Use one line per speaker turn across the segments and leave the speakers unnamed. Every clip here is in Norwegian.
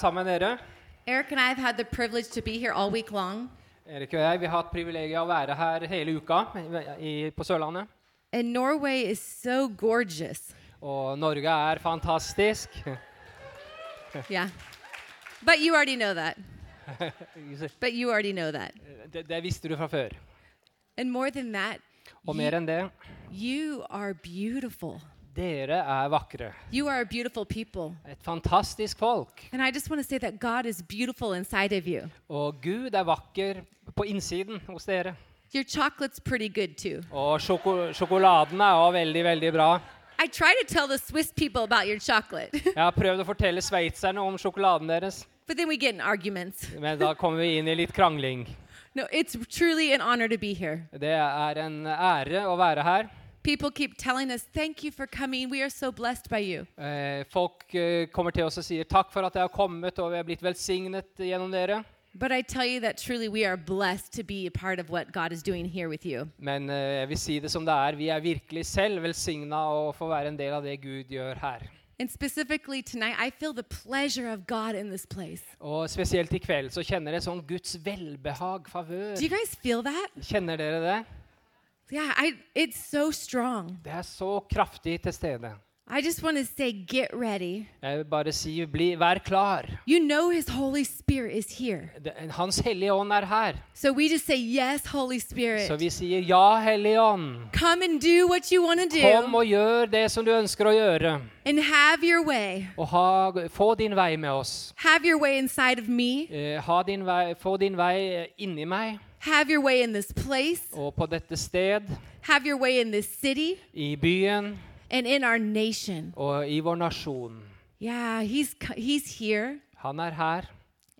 sammen med dere.
Eric and I have had the privilege to be here all week long.
Erik og jeg vi har hatt privilegiet å være her hele uka i, på Sørlandet.
And Norway is so gorgeous.
Og Norge er fantastisk.
Yeah. But you already know that. But you already know that.
Det, det visste du fra før.
And more than that,
Og mer enn det
you are beautiful.
Dere er vakre.
You are a beautiful people.
Et fantastisk folk.
And I just want to say that God is beautiful inside of you.
Og Gud er vakker på innsiden hos dere.
Your chocolate's pretty good too.
Og sjoko sjokoladen er også veldig, veldig bra.
I try to tell the Swiss people about your chocolate,
Jeg har prøvd å fortelle sveitserne om sjokoladen deres,
but then we get in arguments.
men da kommer vi inn i litt krangling.
No, it's truly an honor to be here.
Det er en ære å være her.
People keep telling us, Thank you for coming. We are so blessed by you.
Eh, folk eh, kommer til oss og sier takk for at jeg har kommet, og vi har blitt velsignet gjennom dere.
But I tell you that truly we are blessed to be a part of what God is doing here with you.
Men eh, jeg vil si det som det er. Vi er virkelig selv velsigna å få være en del av det Gud gjør her.
And specifically tonight, I feel the pleasure of God in this place.
Og spesielt i kveld så kjenner jeg sånn Guds velbehag, favør.
Do you guys feel that?
Kjenner dere det?
Yeah, I, it's so strong.
Det er så kraftig til stede.
I just want to say, get ready.
Jeg vil bare si, bli, vær klar.
You know His Holy Spirit is here.
Hans hellige ånd er her.
So we just say, Yes, Holy Spirit.
Så vi sier ja, Hellige ånd.
Come and do what you want to
Kom
do
og gjør det som du ønsker å gjøre.
and have your way.
Og ha, få din vei med oss.
Have your way inside of me.
Eh, ha din vei, få din vei eh, inni meg
Have your way in this place.
og på dette sted,
Have your way in this city
i byen
and in our nation.
og i vår nasjon.
Yeah, He's, he's here
Han er her,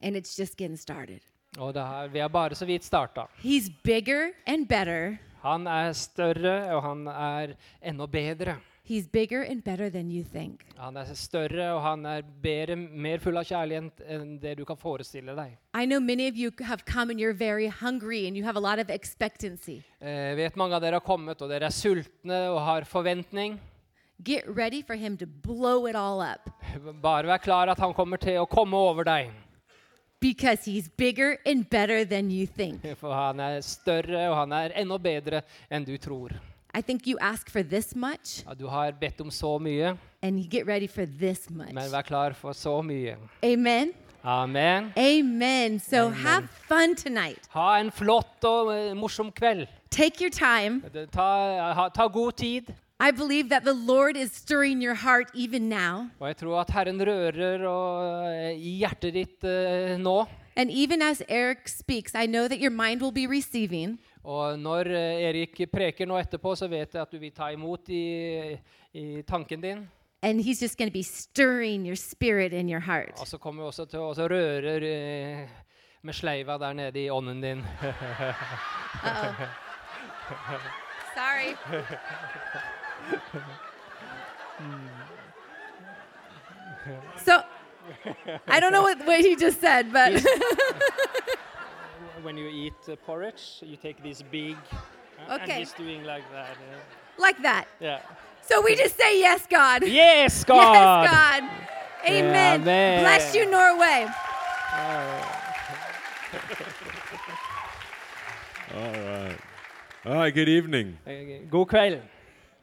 and it's just getting started.
og det er vi har bare så vidt starta.
He's bigger and better.
Han er større, og han er enda bedre.
He's bigger and better than you think.
Han er større, og han er bedre, mer full av kjærlighet enn det du kan forestille deg.
I know many of you have come and you're very hungry and you have a lot of expectancy.
Eh, Jeg vet mange av dere har kommet, og dere er sultne og har forventning.
Get ready for him to blow it all up
Bare vær klar at han kommer til å komme over deg.
because he's bigger and better than you think.
For han er større, og han er enda bedre enn du tror.
I think you ask for this much
Ja, du har bedt om så mye,
and you get ready for this much.
men vær klar for så mye.
Amen.
Amen.
Amen. So have fun tonight.
Ha en flott og eh, morsom kveld.
Take your time.
Ta, ha, ta god tid.
I believe that the Lord is stirring your heart even now.
Og jeg tror at Herren rører og, eh, i hjertet ditt eh, nå.
And even as Eric speaks, I know that your mind will be receiving.
Og når eh, Erik preker nå etterpå, så vet jeg at du vil ta imot i, i tanken din.
And he's just going to be stirring your spirit and your heart.
Og så kommer vi også til å røre eh, med sleiva der nede i ånden din.
Uh-oh. Sorry. so, I don't know what, what he just said, but
When you eat uh, porridge, you take this big, uh, and
Okay.
he's doing like that.
like that.
Yeah.
So we just say, Yes, God.
Yes, God!
Yes, God. Amen.
Amen.
Bless you, Norway.
All right. All right, good evening.
God kveld.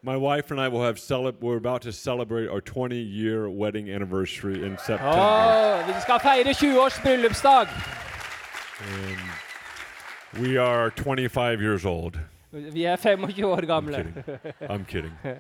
My wife and I will have cele- we're about to celebrate our 20 year wedding anniversary in September.
Åh, vi skal feire 20 års bryllupsdag.
We are 25 years old.
Vi er 25 år gamle.
kidding. I'm kidding.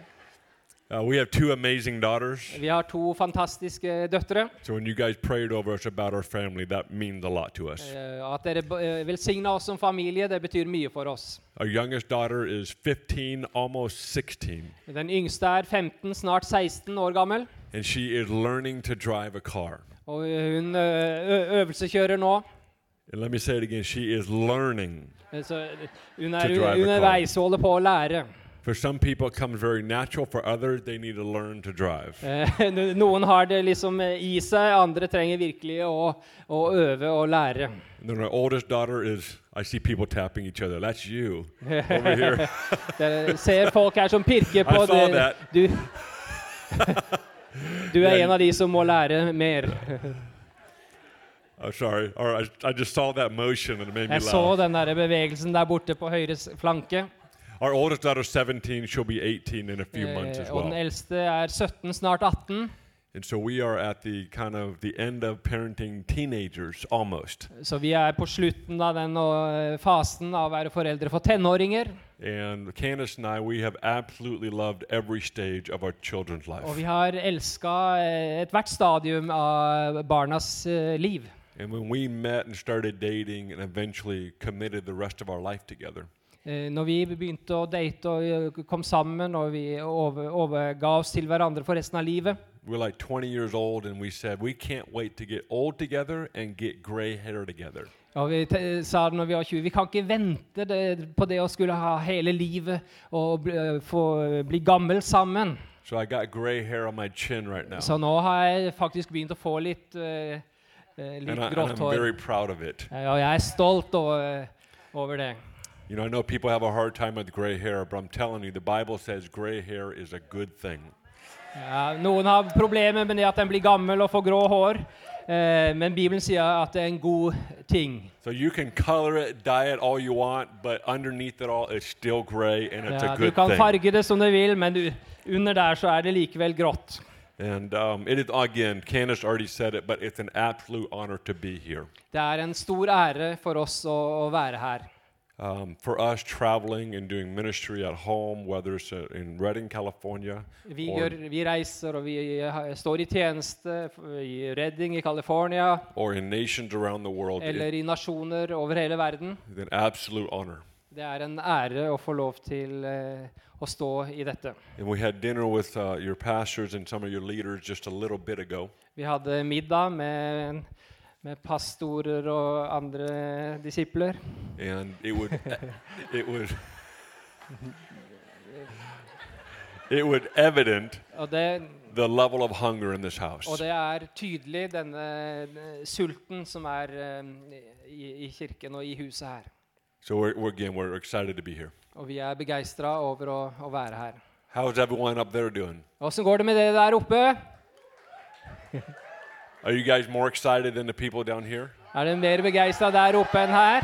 Uh, we have two amazing daughters.
Vi har to fantastiske døtre.
So when you guys prayed over us about our family, that means a lot to us.
Eh, At dere b- eh, velsigner oss som familie, det betyr mye for oss.
Our youngest daughter is 15, almost 16,
Den yngste er 15, snart 16 år gammel.
and she is learning to drive a car.
Og hun eh, ø- øvelseskjører nå.
And let me say it again she is learning.
Så hun er
To drive a car.
underveis og holder på å lære.
For some people, it comes very natural. For others, they need to learn to drive.
Eh, no- Noen har det liksom eh, i seg, andre trenger virkelig å, å øve og lære.
And then our oldest daughter is, I see people tapping each other. That's you over here.
Dere ser folk her som pirker på
I saw
det.
that.
Du, du er en av de som må lære mer.
Oh, sorry. All right. I, just saw that motion and it made me
Jeg så
laugh.
den der bevegelsen der borte på høyre s- flanke.
Our oldest daughter, 17, she'll be 18 in a few months as
Eh, Og den
well.
eldste er 17, snart 18.
And so we are at the kind of the end of parenting teenagers almost.
Så vi er på slutten av den eh, fasen av å være foreldre for tenåringer.
And Candace and I, we have absolutely loved every stage of our children's
Og
life.
vi har elska ethvert stadium av barnas eh, liv.
And when we met and started dating and eventually committed the rest of our life together,
Eh, Når vi begynte å date og eh, kom sammen og vi over, overga oss til hverandre for resten av livet,
we were like 20 years old and we said, we can't wait to get old together and get gray hair together.
og vi sa når vi var 20 Vi kan ikke vente det, på det å skulle ha hele livet og bli, eh, få bli gammel sammen.
So I got gray hair on my chin right now.
Så nå har jeg faktisk begynt å få litt, eh, eh, litt
and, I,
grått hår. og jeg er stolt over, over det.
You know, I know people have a hard time with gray hair, but I'm telling you, the Bible says gray hair is a good thing.
Ja, noen har problemer med det at en blir gammel og får grå hår, eh, men Bibelen sier at det er en god ting.
So you can color it, dye it all you want, but underneath it all, it's still gray, and it's
Ja,
a
du
good
kan
thing.
farge det som du vil, men du, under der så er det likevel grått.
And um, it is again, Candace already said it, but it's an absolute honor to be here.
Det er en stor ære for oss å være her.
Um, for us traveling and doing ministry at home, whether it's uh, in Redding, California,
Vi,
or,
gjør, vi reiser og vi har- står i tjeneste i Redding i California
or in nations around the world,
eller i nasjoner over hele verden.
is an absolute honor.
Det er en ære å få lov til eh, å stå i dette.
With uh.
Vi hadde middag med, med pastorer og andre disipler.
and it would it would it would evident
det,
the level of hunger in this house
og det er tydelig denne eh, sulten som er um, i, i kirken og i huset her.
So we're, we're again we're excited to be here
Og vi er begeistra over å, å være her.
how's everyone up there doing
Åssen går det med det der oppe?
are you guys more excited than the people down here
Er det mer begeistra der oppe enn her?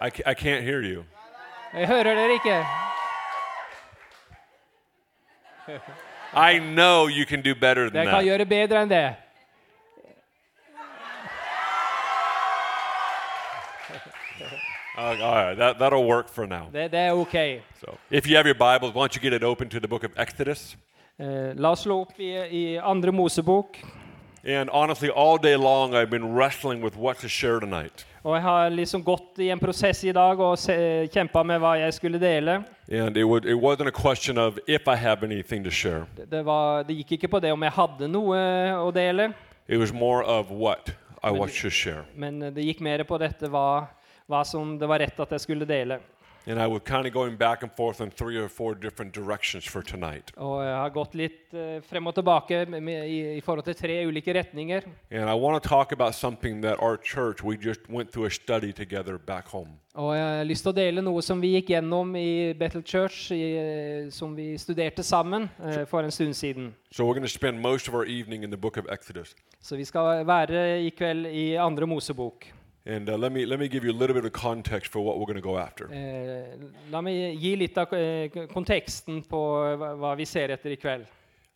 I, ca- I can't hear you
Jeg hører dere ikke.
i know you can do better than
Dere kan
that
gjøre bedre enn det.
Uh, all right that, that'll work for now
Det, det er ok.
so if you have your bibles why don't you get it open to the book of exodus
Eh, la oss slå opp i, i andre Mosebok.
and honestly all day long i've been wrestling with what to share tonight
Og jeg har liksom gått i en prosess i dag og se- kjempa med hva jeg skulle dele.
and it, would, it wasn't a question of if i have anything to share
Det, det, var, det gikk ikke på det om jeg hadde noe å dele,
It was more of what I want to share.
men det gikk mer på dette hva, hva som det var rett at jeg skulle dele.
And I was kind of going back and forth in three or four different directions for tonight.
Og jeg har gått litt eh, frem og tilbake med, i, i forhold til tre ulike retninger.
And I want to talk about something that our church, we just went through a study together back home.
Og jeg har lyst til å dele noe som vi gikk gjennom i Bethel Church, i, eh, som vi studerte sammen eh, for en stund siden.
So we're going to spend most of our evening in the book of Exodus.
Så vi skal være i kveld i andre Mosebok.
And uh, let, me, let me give you a little bit of context for what we're going to go after.
Eh, la meg gi litt av eh, konteksten på hva, hva vi ser etter i kveld.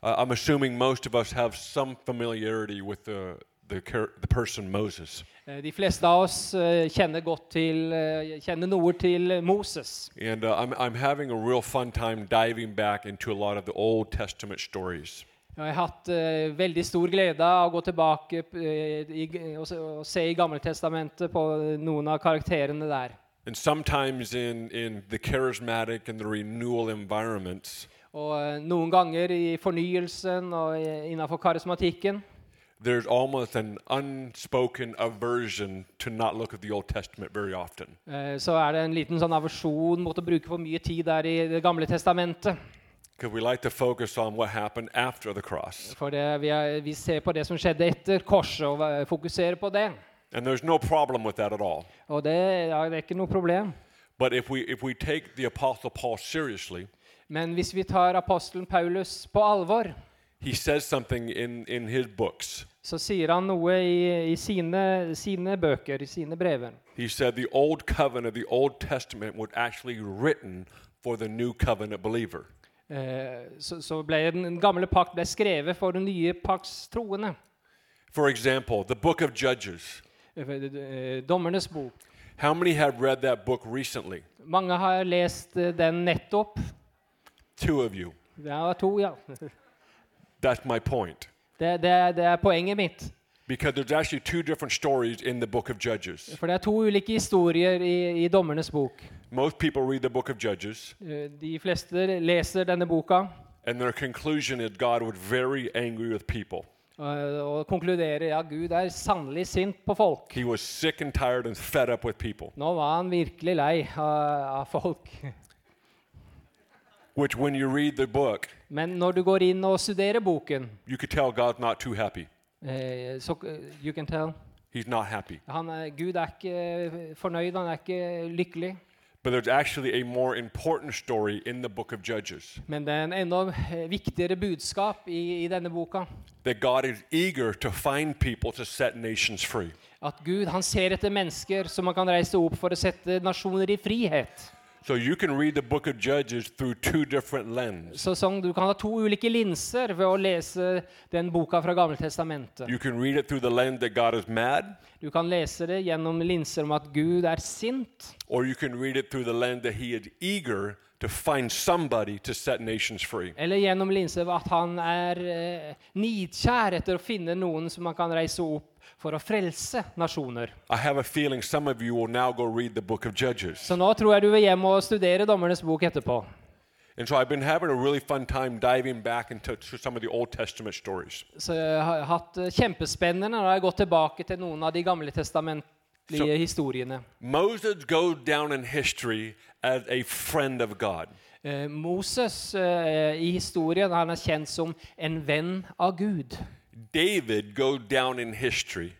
Uh, I'm assuming most of us have some familiarity with the, the, the person Moses.
Eh, de fleste av oss eh, kjenner godt til eh, kjenner noe til Moses.
And uh, I'm, I'm having a real fun time diving back into a lot of the Old Testament stories.
Jeg har hatt eh, veldig stor glede av å gå tilbake eh, i, og, se- og se i Gammeltestamentet på noen av karakterene der.
And sometimes in, in the charismatic and the renewal environments,
Og eh, noen ganger i fornyelsen og i- innenfor karismatikken
there's almost an unspoken aversion to not look at the Old Testament very often.
eh, så er det en liten sånn aversjon mot å bruke for mye tid der i Det gamle testamentet.
Because we like to focus on what happened after the cross.
For det, vi, er, vi ser på det som skjedde etter korset, og fokuserer på det.
And there's no problem with that at all.
Og det, ja, det er ikke noe problem.
But if we, if we take the Apostle Paul seriously,
Men hvis vi tar apostelen Paulus på alvor,
he says something in, in his books
så sier han noe i, i sine, sine bøker, i sine brever.
He said the old covenant, of the Old Testament, was actually written for the new covenant believer.
Eh, så, så ble den gamle pakt ble skrevet for den nye pakts troende.
For example, the book of Judges.
Eh, eh, Dommernes bok.
How many have read that book recently?
Mange har lest den nettopp.
Two of you.
Det var to, ja.
That's my point.
Det, det, det er poenget mitt.
Because there's actually two different stories in the book of Judges.
For det er to ulike historier i, i Dommernes bok.
Most people read the book of Judges,
Eh, De fleste leser denne boka
and their conclusion is God was very angry with people.
eh, og konkluderer ja, Gud er sannelig sint på folk.
He was sick and tired and fed up with people.
Nå var han virkelig lei av, av folk.
Which, when you read the book,
Men når du går inn og studerer boken,
you could tell God's not too happy.
Eh, så eh, you can tell
He's not happy.
han er, Gud er ikke fornøyd, han er ikke lykkelig.
But there's actually a more important story in the book of Judges
Men det er en enda eh, viktigere budskap i, i denne boka.
that God is eager to find people to set nations free.
At Gud han ser etter mennesker som han kan reise opp for å sette nasjoner i frihet.
So you can read the book of Judges through two different lenses.
Så sånn, Du kan ha to ulike linser ved å lese den boka fra Gammeltestamentet.
You can read it through the lens that God is mad,
Du kan lese det gjennom linser om at Gud er sint,
or you can read it through the lens that He is eager to find somebody to set nations free.
eller gjennom linser at han er eh, nidkjær etter å finne noen som han kan reise opp for å frelse nasjoner. Så nå tror jeg du vil hjem og studere Dommernes bok etterpå.
And so I've been having a really fun time diving back into to some of the Old Testament stories.
Så jeg har hatt kjempespennende når jeg har gått tilbake til noen av de gamle testamentlige historiene.
Moses goes down in history as a friend of God.
Eh, Moses eh, i historien han er kjent som en venn av Gud.
David go down in history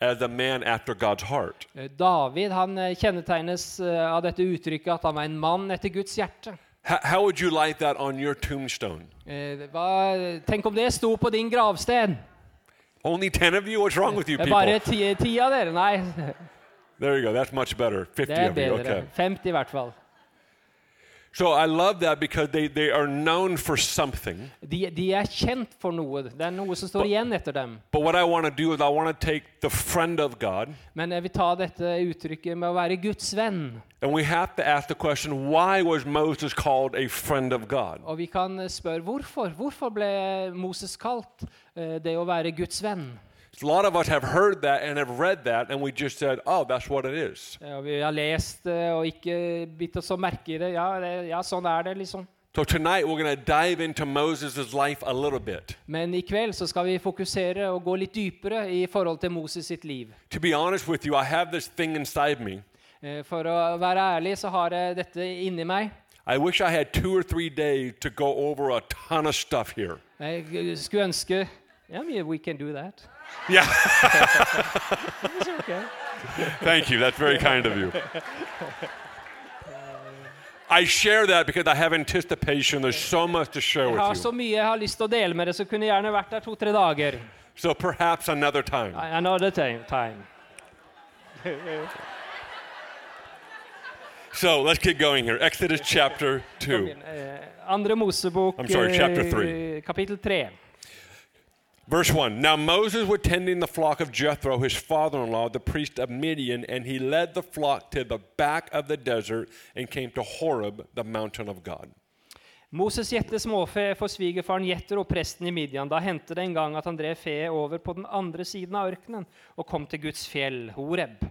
as a man after God's heart.
Eh, David han eh, kjennetegnes eh, av dette uttrykket at han var en mann etter Guds hjerte.
How, how would you like that on your tombstone?
Hva, tenk om det sto på din gravsten!
Only 10 of you? What's wrong with you
er bare
people?
ti, ti av dere. Nei,
There you go. That's much better. 50
det er
of you. Okay.
50 i hvert fall.
So I love that because they, they are known for something.
De, de er kjent for noe. Det er noe som står igjen etter dem.
But what I want to do is I want to take the friend of God
Men jeg vil ta dette uttrykket med å være Guds venn.
and we have to ask the question why was Moses called a friend of God?
Og vi kan eh, spørre hvorfor. Hvorfor ble Moses kalt uh, det å være Guds venn?
A lot of us have heard that and have read that and we just said, oh, that's what it is.
Ja, vi har lest det og ikke bitt oss merke i det. Ja, det, ja, sånn er det, liksom.
So tonight we're going to dive into Moses' life a little bit.
Men i kveld så skal vi fokusere og gå litt dypere i forhold til Moses sitt liv.
To be honest with you, I have this thing inside me.
Eh, For å være ærlig så har jeg dette inni meg.
I wish I had two or three days to go over a ton of stuff here.
Jeg skulle Yeah, yeah, we can do that.
Yeah,
It's okay.
thank you. That's very kind of you. I share that because I have anticipation. There's so much to share with
Jeg har så
you.
mye jeg har lyst til å dele med dere, så kunne jeg gjerne vært der to-tre dager.
So perhaps another time.
Another time. time.
So let's get going here. Exodus chapter 2.
Eh, Andre Mosebok,
I'm sorry, chapter
eh,
three.
kapittel 3.
Verse 1 Now Moses was tending the flock of Jethro, his father in law, the priest of Midian, and he led the flock to the back of the desert and came to Horeb, the mountain of God.
Moses gjette småfe for svigerfaren Jetro, presten i Midian. Da hendte det en gang at han drev feet over på den andre siden av ørkenen og kom til Guds fjell, Horeb.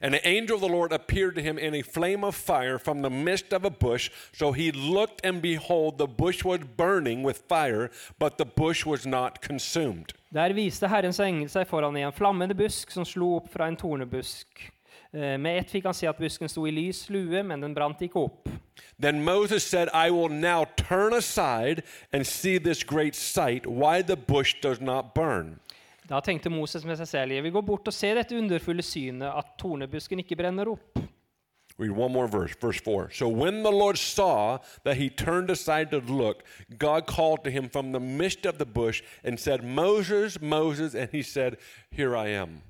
And the angel of the Lord appeared to him in a flame of fire from the midst of a bush. So he looked, and behold, the bush was burning with fire, but the bush was not consumed.
Der viste Herrens engel seg foran i en flammende busk som slo opp fra en tornebusk. Eh, Med ett fikk han se at busken sto i lys lue, men den brant ikke opp.
Then Moses said, I will now turn aside and see this great sight, why the bush does not burn.
Da tenkte Moses med seg selv vil gå bort og se dette underfulle synet, at tornebusken ikke brenner opp.
Read one more verse, verse 4. So when the Lord saw that he turned aside to look, God called to him from the midst of the bush and said, Moses, Moses. And he said, Here I am.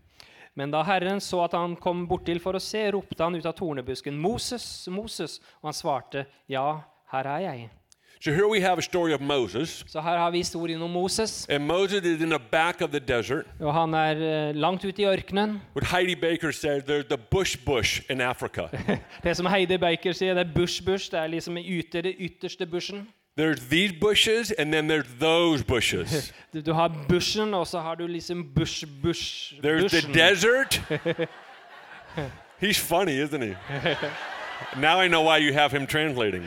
Men da Herren så at han kom bortil for å se, ropte han ut av tornebusken, 'Moses, Moses!' Og han svarte, 'Ja, her er jeg'.
So here we have a story of Moses.
Så her har vi historien om Moses.
And Moses is in the back of the desert.
Og han er eh, langt ute i ørkenen.
What Heidi Baker says, there's the bush bush in Africa.
Det som Heidi Baker sier, det er bush-bush. Det er liksom ute, det ytterste bushen.
there's these bushes, and then there's those bushes.
Du, har bushen, og så har du liksom bush-bush.
There's the desert. He's funny, isn't he? now I know why you have him translating.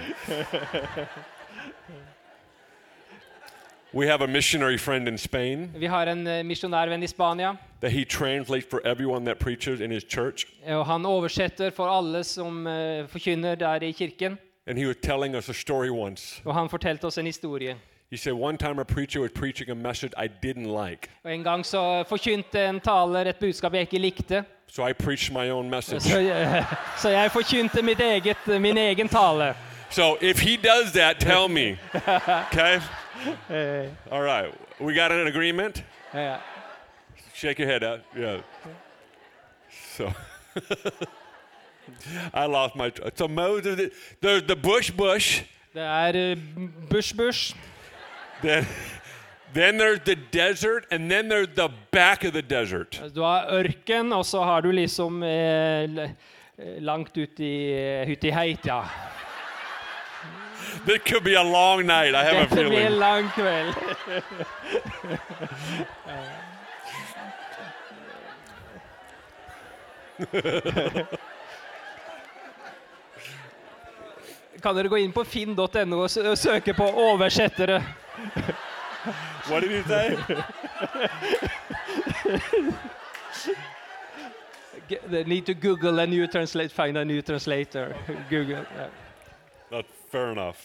We have a missionary friend in Spain
Vi har en eh, misjonærvenn i Spania,
that he translates for everyone that preaches in his church.
og han oversetter for alle som eh, forkynner der i kirken.
And he was telling us a story once.
Og han fortalte oss en historie.
He said one time a preacher was preaching a message I didn't like.
Og En gang så forkynte en taler et budskap jeg ikke likte.
So I preached my own message.
Så jeg, så jeg forkynte mitt eget, min egen tale.
So if he does that, tell me. Okay? All right. We got an agreement?
Eh,
Shake your head out. Yeah. So I lost my. So Moses, there's the bush, bush.
Det er eh, bush, bush.
Then, then there's the desert, and then there's the back of the desert.
Du har ørken, og så har du liksom eh, eh, langt ut i, eh, ut i heit, ja.
This could be a long night. I have a
Dette blir en
feeling.
lang kveld. Kan dere gå inn på finn.no og sø- og søke på 'oversettere'?
What did you say?
Get- They need to Google a new translate, find a new translator. Google. ja.
Fair enough.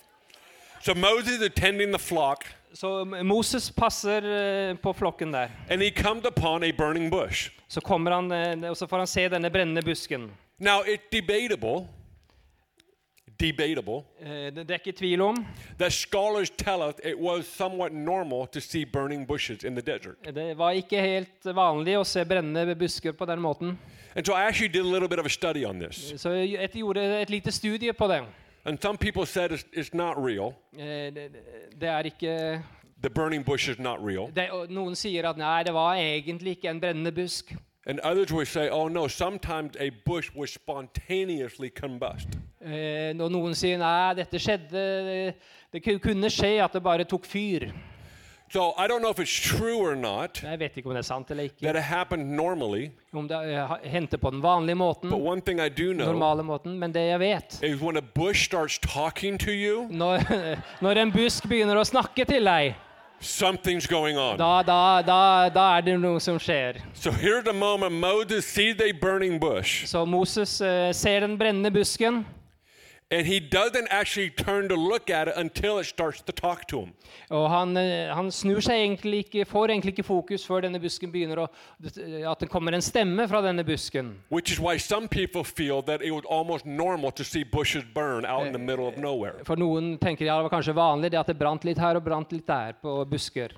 So Moses attending the flock,
Så Moses passer eh, på flokken der.
and he comes upon a burning bush.
Så kommer han, eh, og så får han se denne brennende busken.
Now it's debatable, debatable,
Eh, Det det er ikke tvil om.
The scholars tell us it was somewhat normal to see burning bushes in the desert.
Det var ikke helt vanlig å se brennende busker på den måten.
And so I actually did a little bit of a study on this.
Så jeg gjorde et lite studie på det.
And some people said it's, it's not real.
Eh, Det, det er ikke
The burning bush is not real.
det, og Noen sier at nei, det var egentlig ikke en brennende busk.
And others would say, oh no, sometimes a bush would spontaneously combust.
Eh, Og noen sier nei, dette skjedde Det ku- kunne skje at det bare tok fyr.
So I don't know if it's true or not
Jeg vet ikke om det er sant eller ikke.
that it happened normally,
Om det eh, hendte på den vanlige måten,
but one thing I do know
normale måten. Men det jeg vet
is when a bush starts talking to you,
Når, når en busk begynner å snakke til deg,
something's going on.
da, da, da, da er det noe som skjer.
So here's the moment Moses sees a burning bush,
Så Moses uh, ser den brennende busken,
and he doesn't actually turn to look at it until it starts to talk to him.
og han, eh, han snur seg egentlig ikke, får egentlig ikke fokus før denne busken begynner å At det kommer en stemme fra denne busken.
Which is why some people feel that it was almost normal to see bushes burn out in the middle of nowhere.
For noen tenker ja, det var kanskje vanlig det at det brant litt her og brant litt der på busker.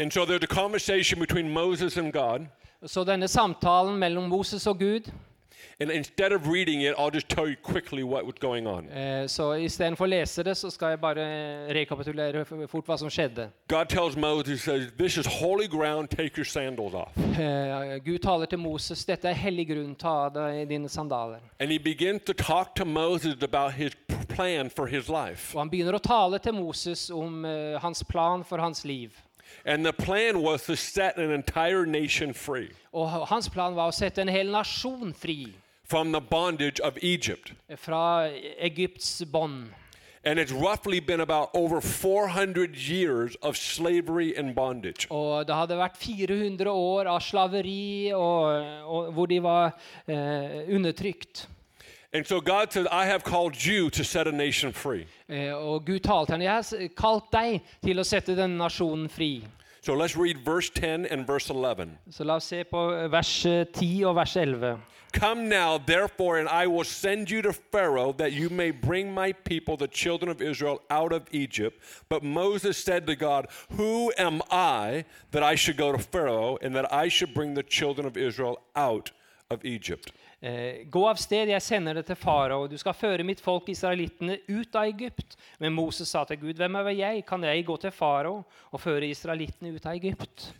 And so there's a conversation between Moses and God.
Så denne samtalen mellom Moses og Gud
And instead of reading it, I'll just tell you quickly what was going on.
eh, Så istedenfor å lese det, så skal jeg bare rekapitulere fort hva som skjedde.
God tells Moses, says, This is holy ground, take your sandals off.
Eh, Gud taler til Moses, dette er hellig grunn, ta av deg dine sandaler.
And he begins to talk to Moses about his plan for his life.
Og han begynner å tale til Moses om eh, hans plan for hans liv.
And the plan was to set an entire nation free
Og h- hans plan var å sette en hel nasjon fri
from the bondage of Egypt.
fra Egypts bånd.
And it's roughly been about over 400 years of slavery and bondage.
Og det hadde vært 400 år av slaveri og, og hvor de var eh, undertrykt.
And so God says, I have called you to set a nation free.
Eh, og Gud talte til ham, jeg har s- kalt deg til å sette denne nasjonen fri.
So let's read verse 10 and verse 11.
Så la oss se på vers eh, 10 og vers 11.
Come now, therefore, and I will send you to Pharaoh that you may bring my people, the children of Israel, out of Egypt. But Moses said to God, Who am I that I should go to Pharaoh and that I should bring the children of Israel out of Egypt?
Eh, Gå av sted, jeg sender det til farao. Du skal føre mitt folk israelittene ut av Egypt. Men Moses sa til Gud, hvem er jeg? Kan jeg gå til farao og føre israelittene ut av Egypt?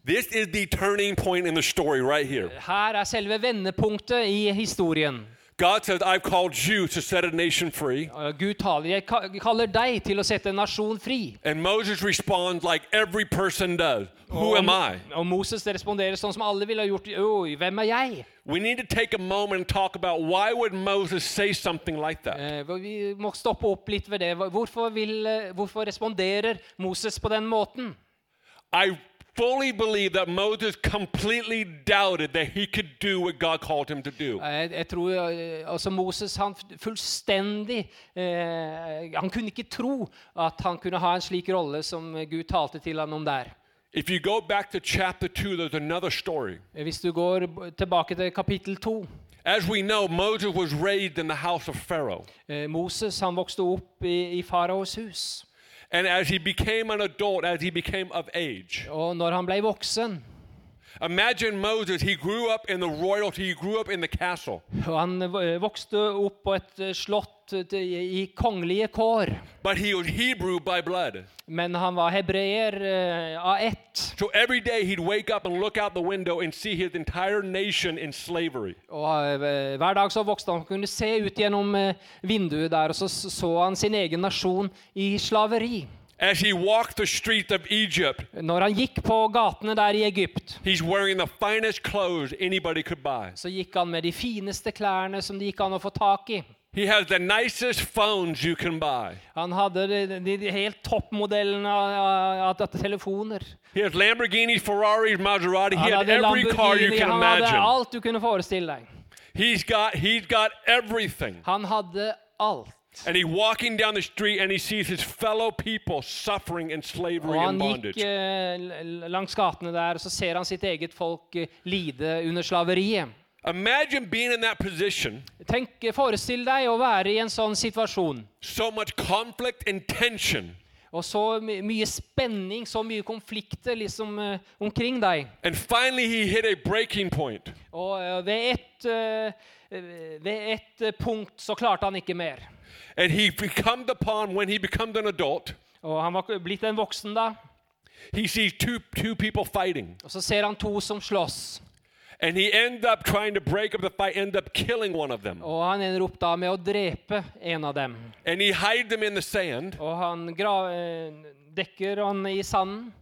Story right here.
Her er selve vendepunktet i historien.
God says, I've called you to set a nation free.
Gud taler, jeg ka- kaller deg til å sette en nasjon fri.
And Moses responds like every person does Who am I?
og Moses responderer sånn som alle ville ha gjort. Oi, hvem er jeg?
We need to take a moment and talk about why would Moses say something like that?
Eh, Vi må stoppe opp litt ved det. Hvorfor, vil, eh, hvorfor responderer Moses på den måten?
I fully believe that Moses completely doubted that he could do what God called him to do.
Jeg, jeg tror eh, altså Moses han fullstendig eh, Han kunne ikke tro at han kunne ha en slik rolle som Gud talte til ham om der.
If you go back to chapter 2, there's another story.
Eh, Hvis du går tilbake til kapittel 2
As we know, Moses was raised in the house of Pharaoh.
eh, Moses han vokste opp i, i faraos hus.
And as he became an adult, as he became of age,
når han
imagine Moses, he grew up in the royalty, he grew up in the castle.
og Han eh, vokste opp på et eh, slott eh, i kongelige kår.
But he was Hebrew by blood.
Men han var hebreer av ett.
So every day he'd wake up and look out the window and see his entire nation in slavery.
Og Hver dag så vokste han kunne se ut gjennom vinduet der, og så så han sin egen nasjon i slaveri.
As he walked the streets of Egypt,
Når han gikk på gatene der i Egypt,
he's wearing the finest clothes anybody could buy.
så gikk han med de fineste klærne som det gikk an å få tak i.
He has the nicest phones you can buy.
Han hadde de, de, de helt toppmodellene av, av, av telefoner.
He has Lamborghinis, Ferraris, Maserati. He had every car you
Lamborghini,
can
han hadde
imagine.
alt du kunne forestille deg.
He's got he's got everything.
Han hadde alt.
And he's walking down the street and he sees his fellow people suffering in slavery
Og
and
han gikk
bondage.
eh, langs gatene der, og så ser han sitt eget folk uh, lide under slaveriet.
Imagine being in that position,
Tenk, Forestill deg å være i en sånn situasjon.
so much conflict and tension.
Og så my mye spenning, så mye konflikter liksom uh, omkring deg.
And finally he hit a breaking point.
Og eh, ved eh, eh, et eh, punkt så klarte han ikke mer.
And he becomes upon when he becomes an adult,
Og han var blitt en voksen da.
he sees two two people fighting.
Og så ser han to som slåss.
And he ends up trying to break up the fight, end up killing one of them.
Og han ender opp da med å drepe en av dem.
And he hides them in the sand.
Og han eh, dekker han i sanden.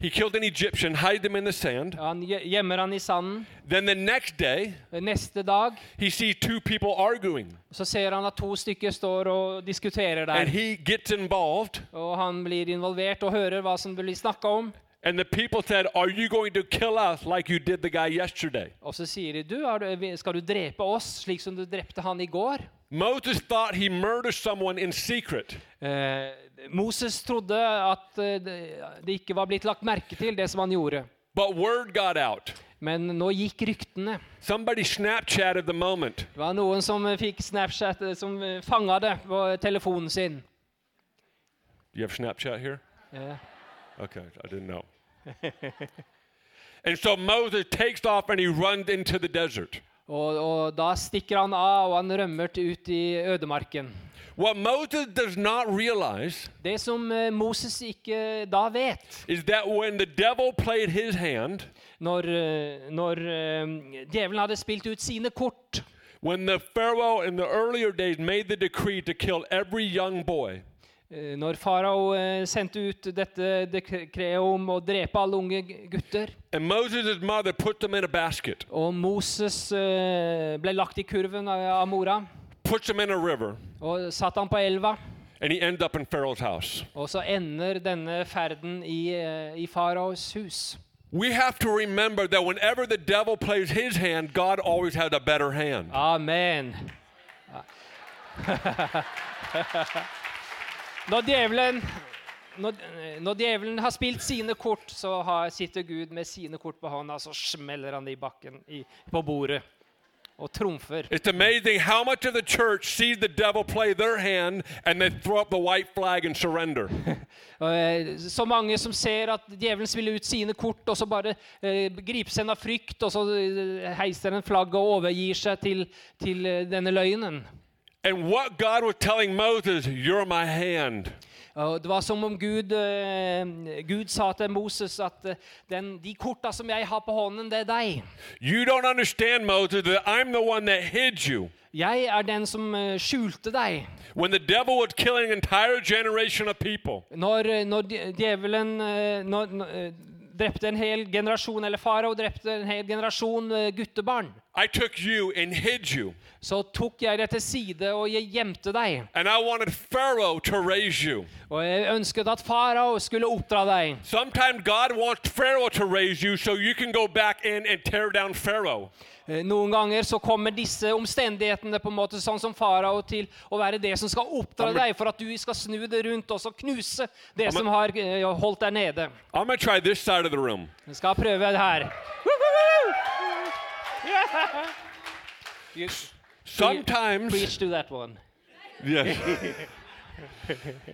He killed an Egyptian, hide them in the sand.
Han gjemmer han i sanden.
Then the next day,
Neste dag
he sees two people arguing.
så ser han at to stykker står og diskuterer
And he gets involved.
Og han blir involvert og hører hva som blir snakka om.
And the people said, Are you going to kill us like you did the guy yesterday?
Og så sier de du, er skal du drepe oss slik som du drepte han i går?
Moses thought he murdered someone in secret.
Eh, Moses trodde at eh, det, ikke var blitt lagt merke til, det som han gjorde.
But word got out.
Men nå gikk ryktene.
Somebody Snapchatted the moment.
Det var noen som eh, fikk Snapchat, eh, som fanga det på telefonen sin.
Do you have Snapchat here?
Yeah.
Okay, I didn't know. and so Moses takes off and he runs into the desert.
og, og da stikker han av, og han rømmer ut i ødemarken.
What Moses does not realize
Det som eh, Moses ikke da vet,
is that when the devil played his hand,
når, eh, når eh, djevelen hadde spilt ut sine kort
when the Pharaoh in the earlier days made the decree to kill every young boy,
Når farao sendte ut dette dekreet om å drepe alle unge gutter, og Moses ble lagt i kurven av mora
puts them in a river,
og satt han på elva,
and he ends up in Pharaoh's house.
og så ender denne ferden i, eh, i faraos hus.
We have to remember that whenever the devil plays his hand, God always has a better hand.
Amen. Når djevelen når, når djevelen har spilt sine kort, så har, sitter Gud med sine kort på hånda, så smeller han det i bakken i, på bordet og trumfer.
It's amazing how much of the church sees the devil play their hand and they throw up the white flag and surrender.
Eh, Så mange som ser at djevelen spiller ut sine kort, og så bare eh, gripes en av frykt, og så eh, heiser en flagg og overgir seg til, til eh, denne løgnen.
And what God was telling Moses, you're my hand.
Det var som om Gud, eh, Gud sa til Moses at eh, den, de korta som jeg har på hånden, det er deg.
You don't understand, Moses, that I'm the one that hid you.
Jeg er den som eh, skjulte deg.
When the devil was killing an entire generation of people,
Når, når djevelen når, når, drepte en hel generasjon, eller farao drepte en hel generasjon eh, guttebarn, så tok jeg deg til side, og jeg gjemte deg. Og jeg ønsket at farao skulle oppdra deg.
Sometimes God wants Pharaoh to raise you so you can go back in and tear down Pharaoh.
Eh, Noen ganger så kommer disse omstendighetene på en måte sånn som farao til å være det som skal oppdra deg, for at du skal snu det rundt og så knuse det
I'm
som har eh, holdt deg nede. Vi skal prøve det her. You
Sometimes,
preach to that one.
yes.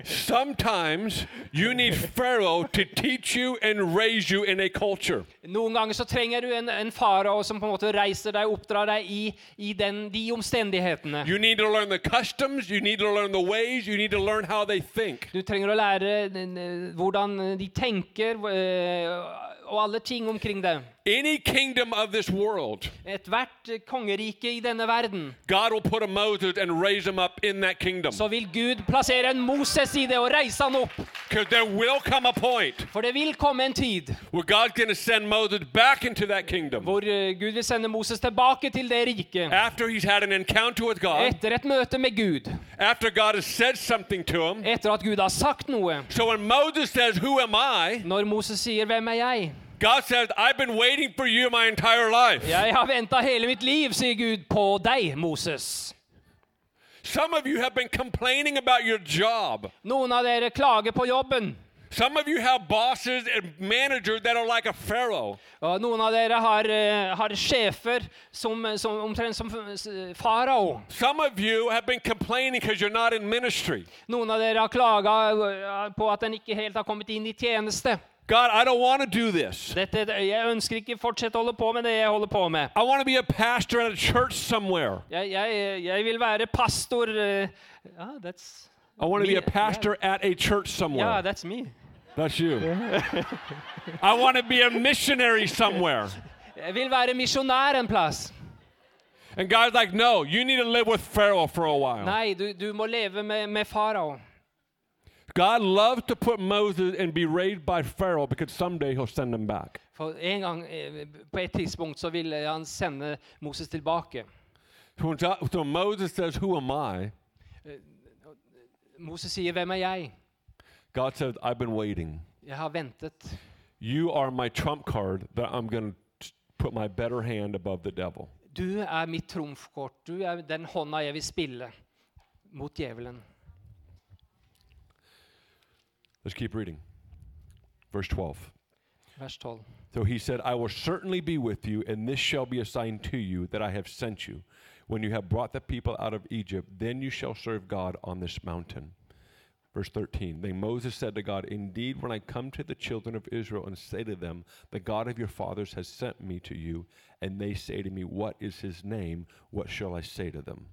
Sometimes you need Pharaoh to teach you and raise you in a culture.
Noen ganger så trenger du en, en farao som på en måte reiser deg oppdrar deg i, i den, de omstendighetene.
You need to learn the customs, you need to learn the ways, you need to learn how they think.
Du trenger å lære hvordan de tenker, eh, og alle ting omkring det.
Any kingdom of this world,
Ethvert kongerike i denne verden,
God will put a Moses and raise him up in that kingdom.
så vil Gud plassere en Moses i det og reise han opp.
Because there will come a point
For det vil komme en tid
where God's going to send Moses back into that kingdom
hvor eh, Gud vil sende Moses tilbake til det riket.
after he's had an encounter with God,
Etter et møte med Gud.
after God has said something to him.
Etter at Gud har sagt noe.
So when Moses says, Who am I?
Når Moses sier 'Hvem er jeg?'
God said, I've been waiting for you my entire life.
Jeg har venta hele mitt liv, sier Gud, på deg, Moses.
Some of you have been complaining about your job.
Noen av dere klager på jobben.
Some of you have bosses and managers that are like a pharaoh.
Og noen av dere har, eh, har sjefer som, som omtrent som eh, farao.
Some of you have been complaining because you're not in ministry.
Noen av dere har klaga på at en ikke helt har kommet inn i tjeneste.
God, I don't want to do this.
Dette, jeg ønsker ikke fortsette å holde på med det jeg holder på med.
I want to be a pastor at a church somewhere.
Jeg, jeg, jeg vil være pastor eh, that's
I want to be a pastor at a church
Yeah,
somewhere.
that's me.
That's you. I want to be a missionary somewhere.
Jeg vil være misjonær en plass.
And God's like, no, you need to live with Pharaoh for a while.
Nei, du, du må leve med, med farao.
God loves to put Moses and be raised by Pharaoh because someday he'll send him back.
For en gang, eh, på et tidspunkt så vil han sende Moses tilbake.
So, so Moses says, Who am I?
Moses sier, 'Hvem er jeg?'
God says, I've been waiting.
Jeg har ventet.
You are my trump card that I'm going to put my better hand above the devil.
Du er mitt trumfkort. Du er den hånda jeg vil spille mot djevelen.
Let's keep reading. Verse 12.
Vers 12.
So he said, I will certainly be with you, and this shall be a sign to you that I have sent you. When you have brought the people out of Egypt, then you shall serve God on this mountain. Verse 13 Then Moses said to God, Indeed, when I come to the children of Israel and say to them, The God of your fathers has sent me to you, and they say to me, What is his name? What shall I say to them?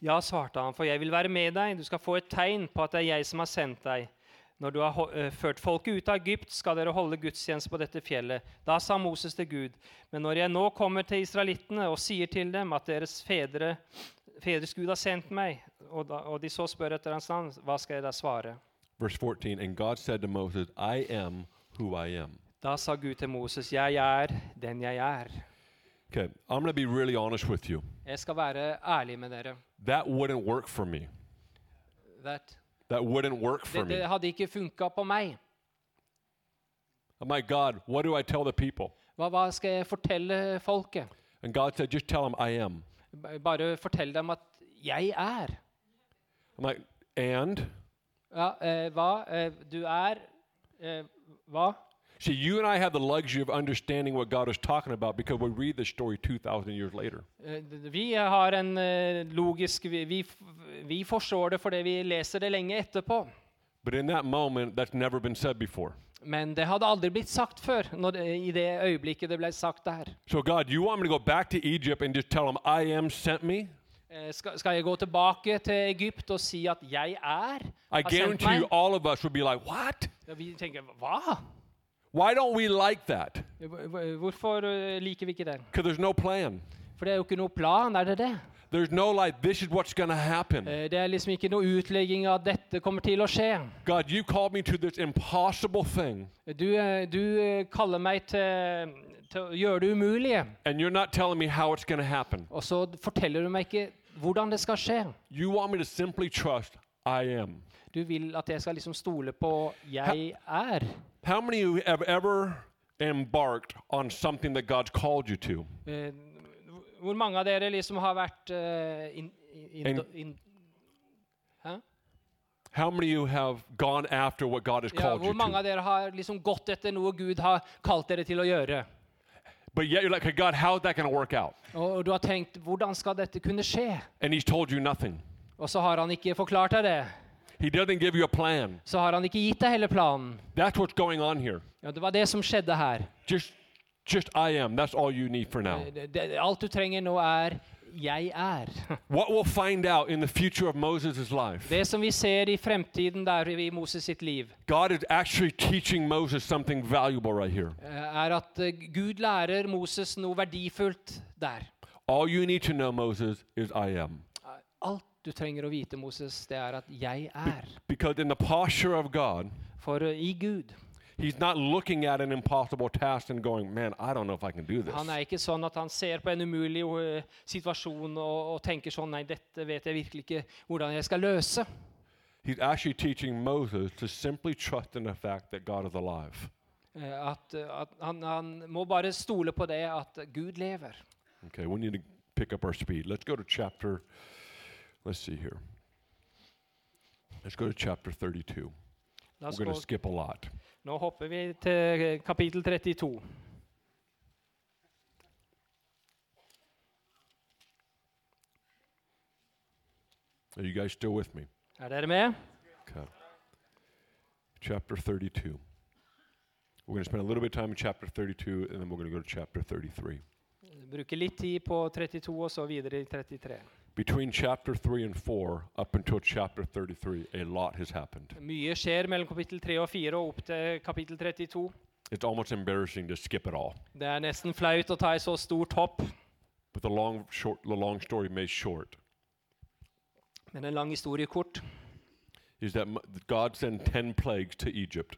Ja, svarte han, for jeg vil være med deg. Du skal få et tegn på at det er jeg som har sendt deg. Når du har eh, ført folket ut av Egypt, skal dere holde gudstjeneste på dette fjellet. Da sa Moses til Gud, men når jeg nå kommer til israelittene og sier til dem at deres fedre, fedres Gud har sendt meg, og, da, og de så spør etter hans navn, hva skal jeg da svare?
Verse 14 And God said to Moses, I am who I am.
Da sa Gud til Moses, jeg er den jeg er.
Okay, I'm going to be really honest with you.
Jeg skal være ærlig med dere.
That wouldn't work for me.
That,
That wouldn't work for
det,
me.
det hadde ikke funka på meg.
I'm God, what do I tell the people?
Hva, hva skal jeg fortelle folket?
And God said, just tell them I am.
B- Bare fortell dem at jeg er.
I'm like, and
Ja, eh, hva? Eh, du er eh, Hva?
See, you and I have the luxury of understanding what God is talking about because we read this story 2,000 years later.
Eh, d- Vi har en eh, logisk vi, vi, f- vi forstår det fordi vi leser det lenge etterpå.
Moment.
Men det hadde aldri blitt sagt før, når i det øyeblikket det ble sagt der.
So, God, you want me to go back to Egypt and just tell them, I am sent me?
Eh, Skal, skal jeg gå tilbake til Egypt og si at 'jeg er'?
I guarantee you, all of us would be like, What?
Ja, vi tenker 'hva'?
Why don't we like that?
Hvorfor eh, liker vi ikke det?
Because there's no plan.
For det er jo ikke noe plan, er det det?
There's no like, this is what's going to happen.
Eh, Det er liksom ikke noe utlegging av dette kommer til å skje.
God, you called me to this impossible thing,
Du, eh, du eh, kaller meg til, til å gjøre det umulige,
and you're not telling me how it's going to happen.
og så forteller du meg ikke hvordan det skal skje.
You want me to simply trust I am.
Du vil at jeg skal liksom stole på 'jeg er'.
How many of you have ever embarked on something that God's called you to?
Hvor mange av dere liksom har vært uh, in,
in,
in, Hæ?
How many you have gone after what God has
Ja,
called
hvor
you
mange
to?
av dere har liksom gått etter noe Gud har kalt dere til å gjøre?
But yet you're like, hey, God, how is that going to work out?
Og du har tenkt 'hvordan skal dette kunne skje?'
And He's told you nothing.
Og så har han ikke forklart deg det.
He doesn't give you a plan.
Så har han ikke gitt deg hele planen.
That's what's going on here.
Ja, Det var det som skjedde her.
Just, just I am. That's all you need for now.
Alt du trenger nå, er 'jeg er'.
What we'll find out in the future of Moses' life,
Det som vi ser i fremtiden der i Moses sitt liv,
God is actually teaching Moses something valuable right here.
eh, er at eh, Gud lærer Moses noe verdifullt der.
All you need to know, Moses, is I am.
Alt du trenger å vite, Moses, det er at 'jeg er'.
Because in the posture of God,
For eh, i Gud
He's not looking at an impossible task and going, man, I don't know if I can do this.
Han er ikke sånn at han ser på en umulig eh, situasjon og, og tenker sånn Nei, dette vet jeg virkelig ikke hvordan jeg skal løse.
He's actually teaching Moses to simply trust in the fact that God is alive.
Eh, At, eh, at han, han må bare stole på det at Gud lever.
Okay, we need to pick up our speed. Let's go to chapter, let's see here. Let's go to chapter 32.
La
We're going to skip a lot.
Nå hopper vi til kapittel 32.
Are you guys still with me?
Er dere med?
Okay. Chapter 32. We're going to spend a little bit of time in chapter 32, and then we're going to go to chapter 33.
Bruker litt tid på 32 og så videre i 33.
Between chapter 3 and 4, up until chapter 33, a lot has happened.
Mye skjer mellom kapittel 3 og 4 og opp til kapittel 32.
It's almost embarrassing to skip it all.
Det er nesten flaut å ta et så stort hopp.
But the long, short, the long story made short
Men en lang historie kort.
is that m- God sent 10 plagues to Egypt.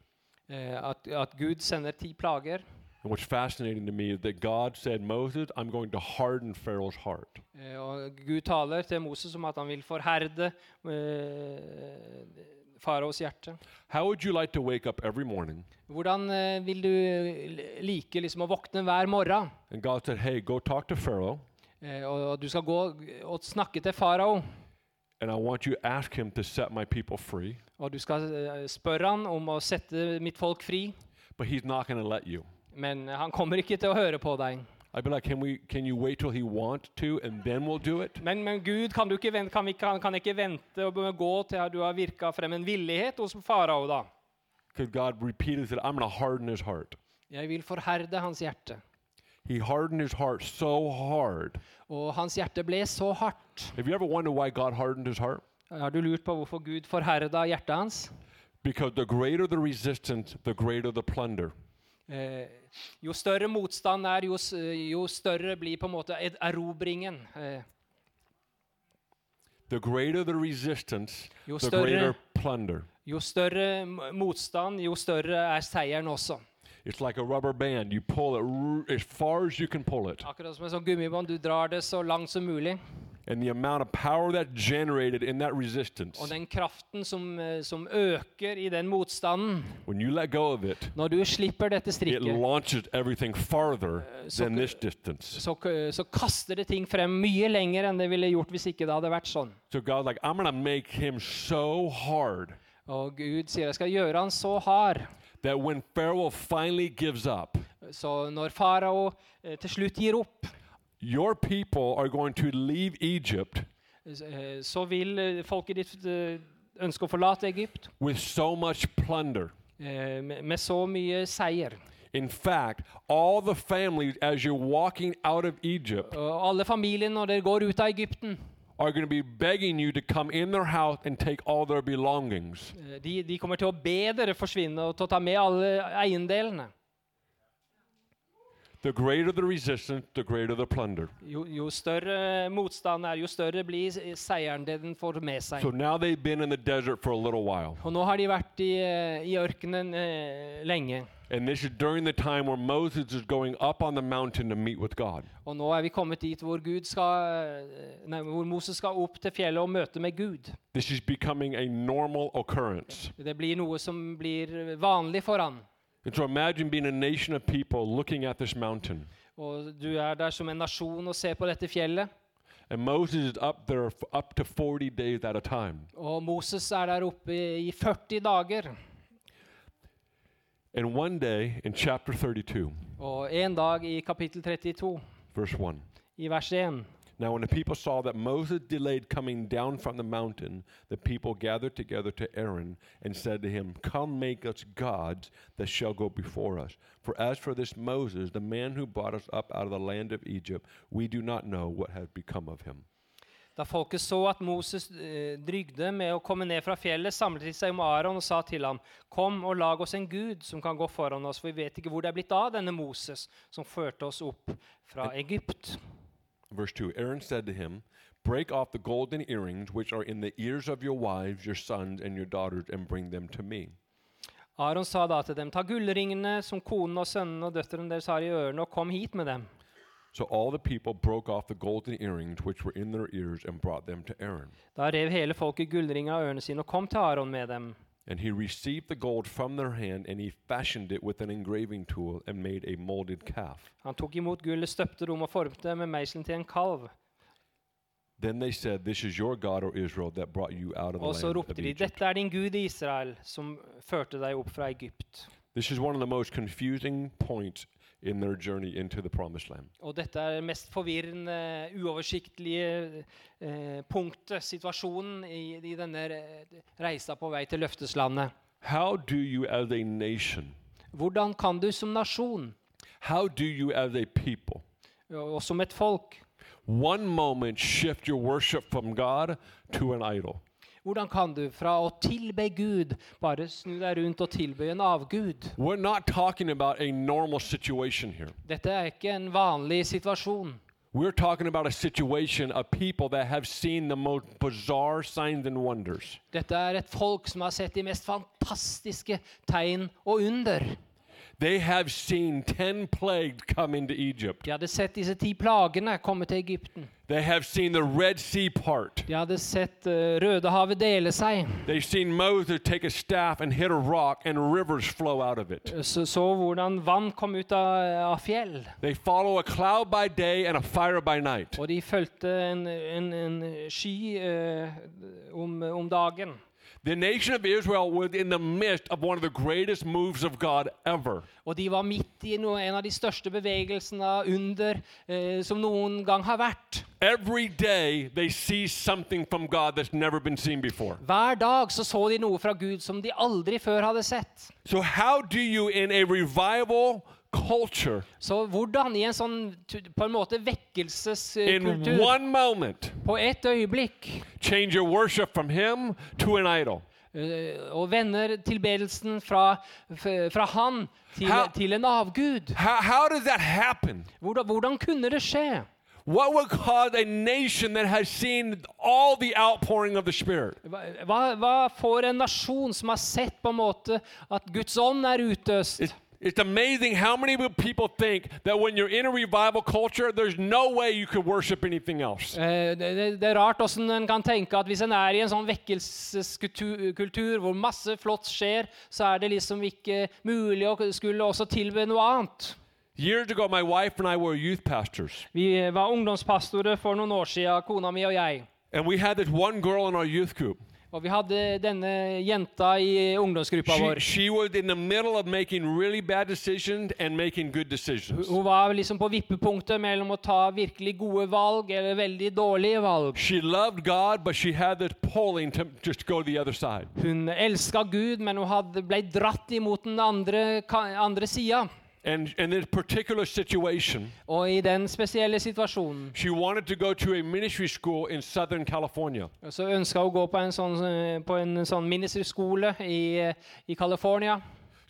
Eh, at, at Gud sender ti plager.
And what's fascinating to me is that God said, Moses, I'm going to harden Pharaoh's heart.
Eh, og Gud taler til Moses om at han vil forherde eh, faraos hjerte.
How would you like to wake up every morning?
Hvordan eh, vil du like liksom, å våkne hver morgen?
And God said, Hey, go talk to Pharaoh,
og du skal gå og snakke til farao.
and I want you to ask him to set my people free.
Og du skal spørre han om å sette mitt folk fri.
But he's not going to let you.
Men han kommer ikke til å høre på deg.
Like, can, we, can to, we'll?
Men, men Gud, kan, du ikke vente, kan, vi, kan, kan ikke vente og gå til du har virka frem en villighet hos farao, da?
God said.
Jeg vil forherde hans hjerte.
He hardened his heart so hard.
Og hans hjerte ble så hardt.
Have you ever wondered why God hardened his heart?
Har du lurt på hvorfor Gud forherda hjertet hans?
Because the greater the resistance, the greater the plunder.
Eh, jo større motstand er, jo, jo større blir på en måte erobringen. Eh,
The greater the resistance,
Jo
the
større-
greater plunder.
jo større motstand, jo større er seieren også.
It's like a rubber band. You pull it as far as you can pull it.
Akkurat som en sånn gummibånd. Du drar det så langt som mulig.
And the amount of power that's generated in that resistance,
Og den kraften som, eh, som øker i den motstanden
when you let go of it,
Når du slipper dette
it
strikket,
launches everything farther
so
than this distance.
så, så kaster det ting frem mye lenger enn det ville gjort hvis ikke det hadde vært sånn.
So God like, I'm going to make him so hard
Og Gud sier jeg skal gjøre han så hard.
that when Pharaoh finally gives up,
Så når farao eh, til slutt gir opp,
your people are going to leave Egypt
eh, så vil eh, folket ditt eh, ønske å forlate Egypt
with so much plunder.
med, så mye seier.
In fact, all the families, as you're walking out of Egypt,
alle familiene når dere går ut av Egypten,
are going to be begging you to come in their house and take all their belongings.
de, de kommer til å be dere forsvinne og ta med alle eiendelene.
The greater the resistance, the greater the plunder.
Jo, jo større motstand er, jo større blir seieren det den får med seg.
So now they've been in the desert for a little while.
Og nå har de vært i, i ørkenen eh, lenge.
And this is during the time where Moses is going up on the mountain to meet with God.
Og nå er vi kommet dit hvor, Gud skal, eh, nei, hvor Moses skal opp til fjellet og møte med Gud.
This is becoming a normal occurrence.
Det blir noe som blir vanlig for han.
And so imagine being a nation of people looking at this mountain.
Og du er der som en nasjon og ser på dette fjellet.
And Moses is up there for up to 40 days at a time.
Og Moses er der oppe i 40 dager.
And one day in chapter 32,
Og en dag i kapittel 32,
verse 1.
i vers 1
Now, when the people saw that Moses delayed coming down from the mountain, the people gathered together to Aaron and said to him, Come, make us gods that shall go before us. For as for this Moses, the man who brought us up out of the land of Egypt, we do not know what has become of him.
Da folket så at Moses eh, drygde med å komme ned fra fjellet, samlet de seg om Aron og sa til ham, Kom og lag oss en gud som kan gå foran oss, for vi vet ikke hvor det er blitt av denne Moses som førte oss opp fra Egypt.
Verse 2 Aaron said to him, Break off the golden earrings which are in the ears of your wives, your sons, and your daughters, and bring them to me.
Aron sa da til dem, ta gullringene som konen og sønnene og døtrene deres har i ørene, og kom hit med dem.
So all the people broke off the golden earrings which were in their ears and brought them to Aaron.
Da rev hele folket gullringer av ørene sine og kom til Aron med dem.
And he received the gold from their hand, and he fashioned it with an engraving tool and made a molded calf.
Han imot gullet, støpte rom og formte det med meiselen til en kalv.
Then they said, This is your God, O Israel, that brought you out of the
Og så
land
ropte
of
de,
Egypt.
dette er din Gud Israel, som førte deg opp fra Egypt.
This is one of the most confusing points in their journey into the promised land.
Og dette er det mest forvirrende, uoversiktlige eh, punktet, situasjonen i, i denne reisa på vei til løfteslandet.
How do you, as a nation,
Hvordan kan du som nasjon,
how do you, as a people,
og som et folk,
one moment shift your worship from God to an idol?
Hvordan kan du fra å tilbe Gud bare snu deg rundt og tilbe en avgud? Dette er ikke en vanlig situasjon.
We're talking about a situation of people that have seen the most bizarre signs and wonders.
Dette er et folk som har sett de mest fantastiske tegn og under.
They have seen ten plagues come into Egypt.
De hadde sett disse ti plagene komme til Egypten.
They have seen the Red Sea part.
De hadde sett uh, Rødehavet dele seg.
They've seen Moses take a staff and hit a rock and rivers flow out of it.
Så, så hvordan vann kom ut av, av fjell.
They follow a cloud by day and a fire by night.
Og de fulgte en, en, en sky uh, om, om dagen.
The nation of Israel was in the midst of one of the greatest moves of God ever.
Og de var midt i noe, en av de største bevegelsene av under eh, som noen gang har vært.
Every day they see something from God that's never been seen before.
Hver dag så, så de noe fra Gud som de aldri før hadde sett.
So, how do you, in a revival culture,
Så hvordan i en sånn på en måte
in
vekkelseskultur
one moment,
på ett øyeblikk
change your worship from Him to an idol?
eh, og vender tilbedelsen fra, fra Han til,
How-
til en avgud?
How, how does that happen?
Hvordan, hvordan kunne det skje?
What would cause a nation that has seen all the outpouring of the Spirit?
Hva, hva- får en nasjon som har sett på en måte at Guds ånd er utøst?
It's, it's amazing how many people think that when you're in a revival culture, there's no way you could worship anything else.
Eh, Det, det, er rart hvordan en kan tenke at hvis en er i en sånn vekkelseskultur kultur hvor masse flott skjer, så er det liksom ikke mulig å skulle også tilbe noe annet.
Years ago, my wife and I were youth pastors,
Vi var ungdomspastorer for noen år siden, kona mi og jeg.
and we had this one girl in our youth group.
Og vi hadde denne jenta i ungdomsgruppa
She,
vår.
she was in the middle of making really bad decisions and making good decisions.
Hun var liksom på vippepunktet mellom å ta virkelig gode valg eller veldig dårlige valg.
God, but she had this pulling to just go to the other side.
Hun elska Gud, men hun hadde, ble dratt imot den andre, andre sida.
And in this particular situation,
Og i den spesielle situasjonen
she wanted to go to a ministry school in Southern California.
så ønska hun å gå på en sånn, eh, på en sånn ministerskole i, eh, i California.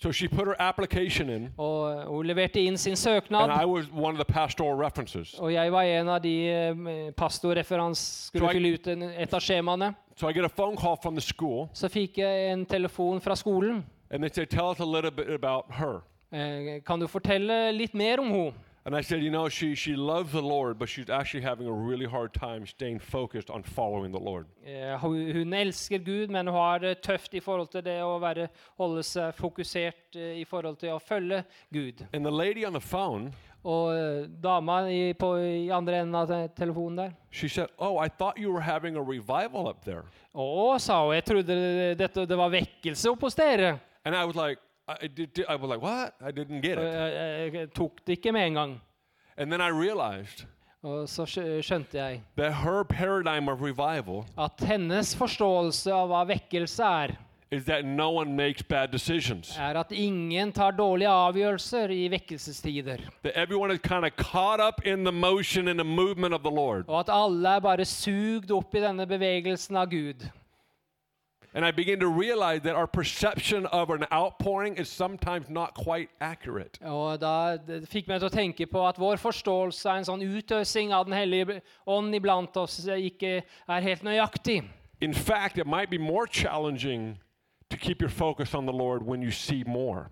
So she put her application in,
Og hun leverte inn sin
and
søknad.
I was one of the pastoral references.
Og jeg var en av de eh, pastorreferans skulle
jeg-
fylle ut en, et av skjemaene.
So I get a phone call from the school,
Så fikk jeg en telefon fra skolen.
and they say, Tell us a little bit about her.
Eh, Kan du fortelle litt mer om henne?
And I said, You know, she, she loves the Lord, but she's actually having a really hard time staying focused on following the Lord.
Eh, Hun elsker Gud, men hun har det tøft i forhold til det å være, holde seg fokusert eh, i forhold til å følge Gud.
And the lady on the phone,
Og dama i, på, i andre enden av telefonen der
she said, Oh, I thought you were having a revival up there.
Å, sa hun, jeg trodde dette, det var vekkelse oppe hos dere.
And I was like, I, did, did- I was like, What? I didn't get it.
Jeg, jeg tok det ikke med en gang.
And then I realized
Og så skjønte jeg
that her paradigm of revival
at hennes forståelse av hva vekkelse er,
is that no one makes bad decisions.
er at ingen tar dårlige avgjørelser i vekkelsestider.
That everyone is kind of caught up in the motion and the movement of the Lord.
Og at alle er bare sugd opp i denne bevegelsen av Gud.
And I begin to realize that our perception of an outpouring is sometimes not quite accurate.
Og da fikk meg til å tenke på at vår forståelse av en sånn utøsing av Den hellige ånd iblant oss ikke er helt nøyaktig.
In fact, it might be more challenging to keep your focus on the Lord when you see more.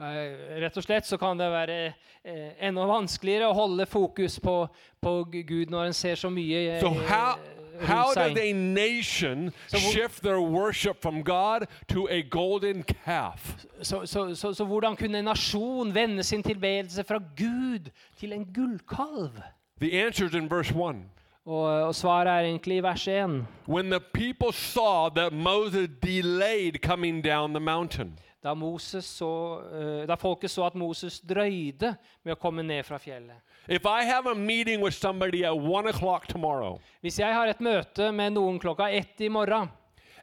Eh, Rett og slett så kan det være eh, enda vanskeligere å holde fokus på, på Gud når en ser så mye eh,
So, how, how
seg.
a nation shift their worship from God to a golden calf?
Så, så, så, så hvordan kunne en nasjon vende sin tilbedelse fra Gud til en gullkalv?
The answer in verse 1.
Og, og svaret er egentlig i vers 1.
When the people saw that Moses delayed coming down the mountain,
Da, Moses så, eh, da folket så at Moses drøyde med å komme ned fra fjellet.
if I have a meeting with somebody at 1 o'clock tomorrow,
Hvis jeg har et møte med noen klokka ett i morgen,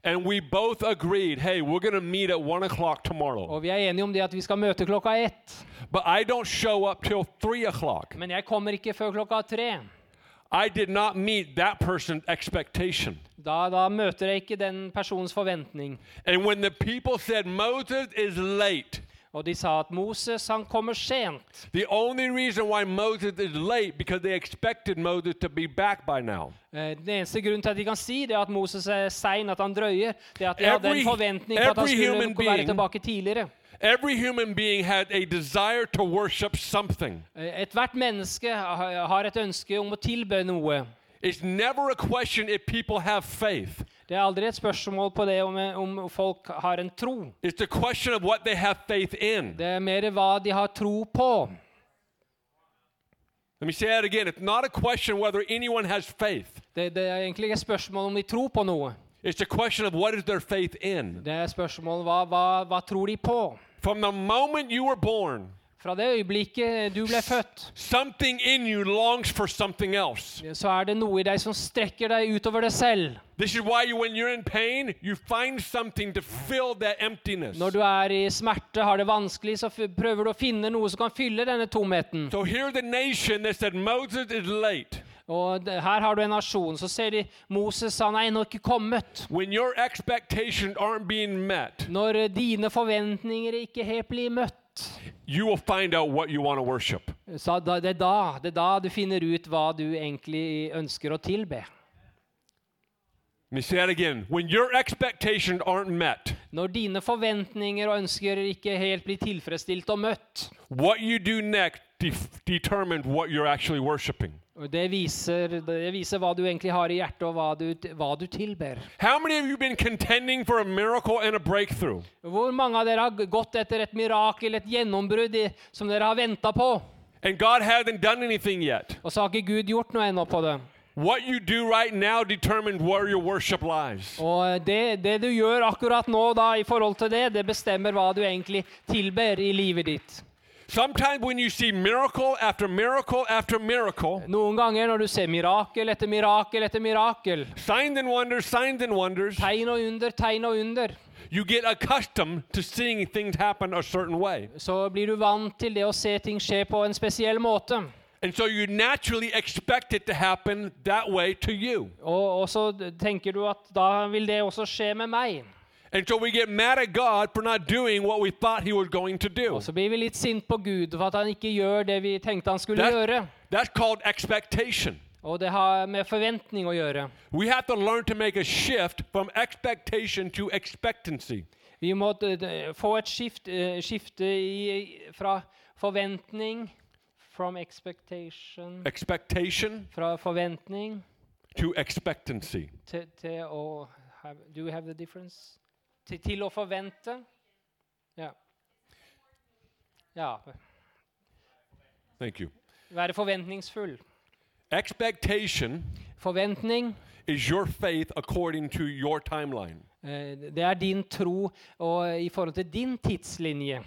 and we both agreed, hey, we're going to meet at 1 o'clock tomorrow,
og vi er enige om det at vi skal møte klokka ett,
but I don't show up till 3 o'clock,
men jeg kommer ikke før klokka tre,
I did not meet that person's expectation.
da, da møter jeg ikke den persons forventning.
And when the people said, Moses is late,
Og de sa at Moses han kommer sent.
the only reason why Moses is late because they expected Moses to be back by now.
Eh, Den eneste grunnen til at de kan si det at Moses er sein, at han drøyer, det er at de hadde en forventning at han skulle være tilbake tidligere.
Every human being had a desire to worship something.
Eh, Ethvert menneske har et ønske om å tilbe noe.
It's never a question if people have faith.
Det er aldri et spørsmål på det om, om folk har en tro.
It's a question of what they have faith in.
Det er mer hva de har tro på.
Let me say that again. It's not a question whether anyone has faith.
Det, det er egentlig ikke et spørsmål om de tror på noe.
It's a question of what is their faith in.
Det er spørsmålet spørsmål hva, hva, hva tror de på?
From the moment you were born,
Fra det øyeblikket du ble født,
something in you longs for something else.
så er det noe i deg som strekker deg utover deg selv.
This is why you, when you're in pain, you find something to fill that emptiness.
Når du er i smerte, har det vanskelig, så prøver du å finne noe som kan fylle denne tomheten.
So here's the nation that said Moses is late.
Og her har du en nasjon. Så ser de Moses han er ennå ikke kommet.
When your expectations aren't being met,
Når eh, dine forventninger ikke helt blir møtt,
you will find out what you want to worship.
så da, det, er da, det er da du finner ut hva du egentlig ønsker å tilbe.
Let me say it again. When your expectations aren't met,
Når dine forventninger og ønsker ikke helt blir tilfredsstilt og møtt,
what you do next determines what you're actually worshiping.
Og det viser, det viser hva du egentlig har i hjertet, og hva du, hva du tilber.
How many of you been contending for a miracle and a breakthrough?
Hvor mange av dere har gått etter et mirakel, et gjennombrudd som dere har venta på,
And God hasn't done anything yet.
og så har ikke Gud gjort noe ennå på det?
What you do right now determines where your worship lies.
Og det, det du gjør akkurat nå da i forhold til det, det bestemmer hva du egentlig tilber i livet ditt.
Sometimes when you see miracle after miracle after miracle,
Noen ganger når du ser mirakel etter mirakel etter mirakel,
signs and wonders, signs and wonders,
tegn og under, tegn og under,
you get accustomed to seeing things happen a certain way.
så blir du vant til det å se ting skje på en spesiell måte.
And so you naturally expect it to happen that way to you.
Og, og så tenker du at da vil det også skje med meg.
And so we get mad at God for not doing what we thought He was going to do.
Og så blir vi litt sint på Gud for at han ikke gjør det vi tenkte han skulle
That-
gjøre.
That's called expectation.
Og det har med forventning å gjøre.
We have to learn to make a shift from expectation to expectancy.
Vi må få et skift, eh, skifte i, fra forventning From expectation
Expectation
Fra forventning
to expectancy.
til, til å have, Do we have the difference? Til, til å forvente. Ja. Ja.
Thank you.
Være forventningsfull.
Expectation
Forventning
is your faith according to your timeline.
eh, det er din tro og i forhold til din tidslinje.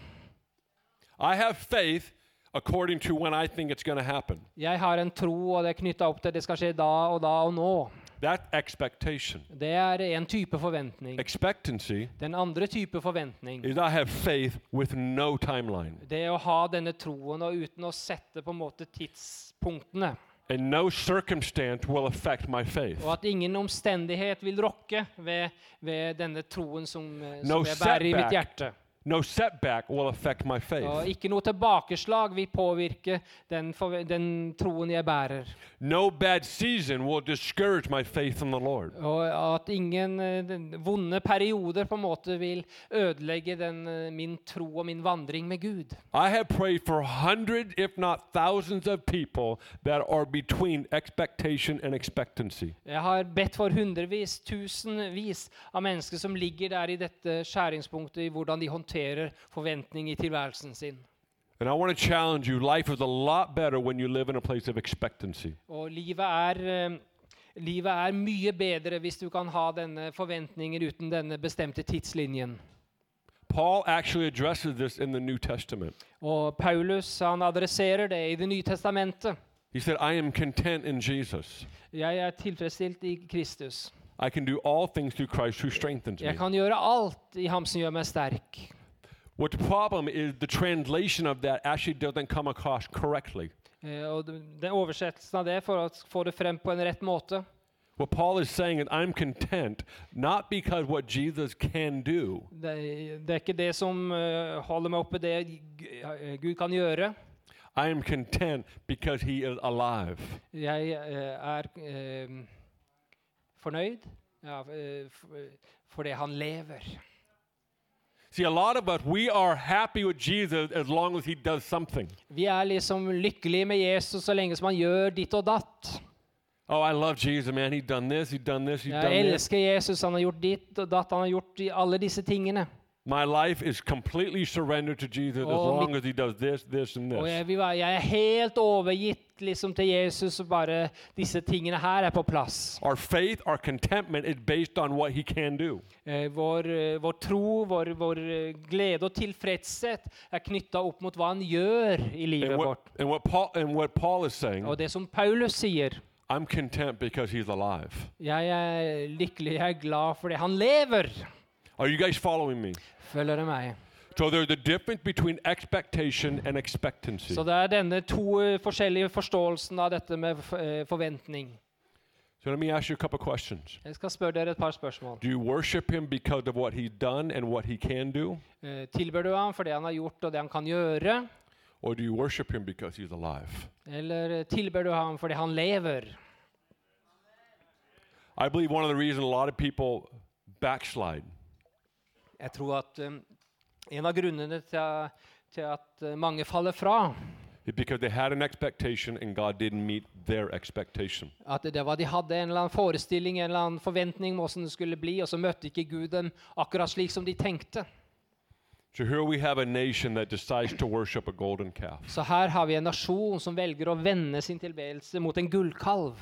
I have faith according to when I think it's going to happen.
Jeg har en tro, og det er knytta opp til det skal skje da og da og nå.
That's expectation.
Det er en type forventning.
Expectancy
Den andre type forventning
is I have faith with no timeline.
det er å ha denne troen og uten å sette på en måte tidspunktene.
And no circumstance will affect my faith.
Og at ingen omstendighet vil rokke ved, ved denne troen som, som
No
jeg bærer i mitt
setback.
hjerte.
No setback will affect my
Og ikke noe tilbakeslag vil påvirke den, den troen jeg bærer.
No bad season will discourage my faith in the Lord.
Og at ingen eh, vonde perioder på en måte vil ødelegge den, eh, min tro og min vandring med Gud.
I have prayed for hundred, if not thousands, of people that are between expectation and expectancy.
Jeg har bedt for hundrevis, tusenvis av mennesker som ligger der i dette skjæringspunktet i hvordan de håndterer forventning i tilværelsen sin.
And I want to challenge you life is a lot better when you live in a place of expectancy.
Og livet er, eh, livet er mye bedre hvis du kan ha denne forventningen uten denne bestemte tidslinjen.
Paul actually addresses this in the New Testament.
Og Paulus han adresserer det i Det nye testamentet.
He said, I am content in Jesus.
Jeg er tilfredsstilt i Kristus.
I can do all things through Christ who strengthens me.
Jeg kan gjøre alt i ham som gjør meg sterk.
What the problem is, the translation of that actually doesn't come across correctly.
Eh, Og den oversettelsen av det for å få det frem på en rett måte.
What Paul is saying is, I'm content not because what Jesus can do,
Det, det er ikke det som eh, holder meg oppe, det eh, Gud kan gjøre.
I am content because he is alive.
Jeg er fornøyd fordi han lever.
See, a lot of us, we are happy with Jesus as long as he does something.
Vi er liksom lykkelige med Jesus så lenge som han gjør ditt og datt.
Oh, I love Jesus, man. He's done this, he's done this, he's
Jeg
done this.
elsker Jesus, han har gjort ditt og datt, han har gjort alle disse tingene.
My life is completely surrendered to Jesus as
Oh,
long as he does this, this, and
Og
this.
jeg, vil være, jeg er helt overgitt liksom til Jesus, og bare disse tingene her er på plass.
Our faith, our contentment is based on what he can do.
Eh, vår, eh, vår tro, vår, vår eh, glede og tilfredshet er knytta opp mot hva han gjør i livet
And what,
vårt.
and what Paul and what Paul is saying,
Og det som Paulus sier
I'm content because he's alive.
Jeg er lykkelig, jeg er glad fordi han lever.
Are you guys following me?
Følger det meg?
So there's a difference between expectation and expectancy.
Så det er denne to eh, forskjellige forståelsen av dette med f- eh, forventning.
So let me ask you a couple questions.
Jeg skal spørre dere et par spørsmål.
Do you worship him because of what he's done and what he can do?
Eh, Tilber du ham for det han har gjort og det han kan gjøre?
Or do you worship him because he's alive?
Eller eh, tilber du ham fordi han lever?
I believe one of the reasons a lot of people backslide
Jeg tror at um, en av grunnene til, til at eh, mange faller fra,
because they had an expectation and God didn't meet their expectation.
at det var de hadde en eller annen forestilling, en eller annen forventning om hvordan det skulle bli, og så møtte ikke Gud dem akkurat slik som de tenkte.
So here we have a nation that decides to worship a golden calf.
Så her har vi en nasjon som velger å vende sin tilbedelse mot en gullkalv.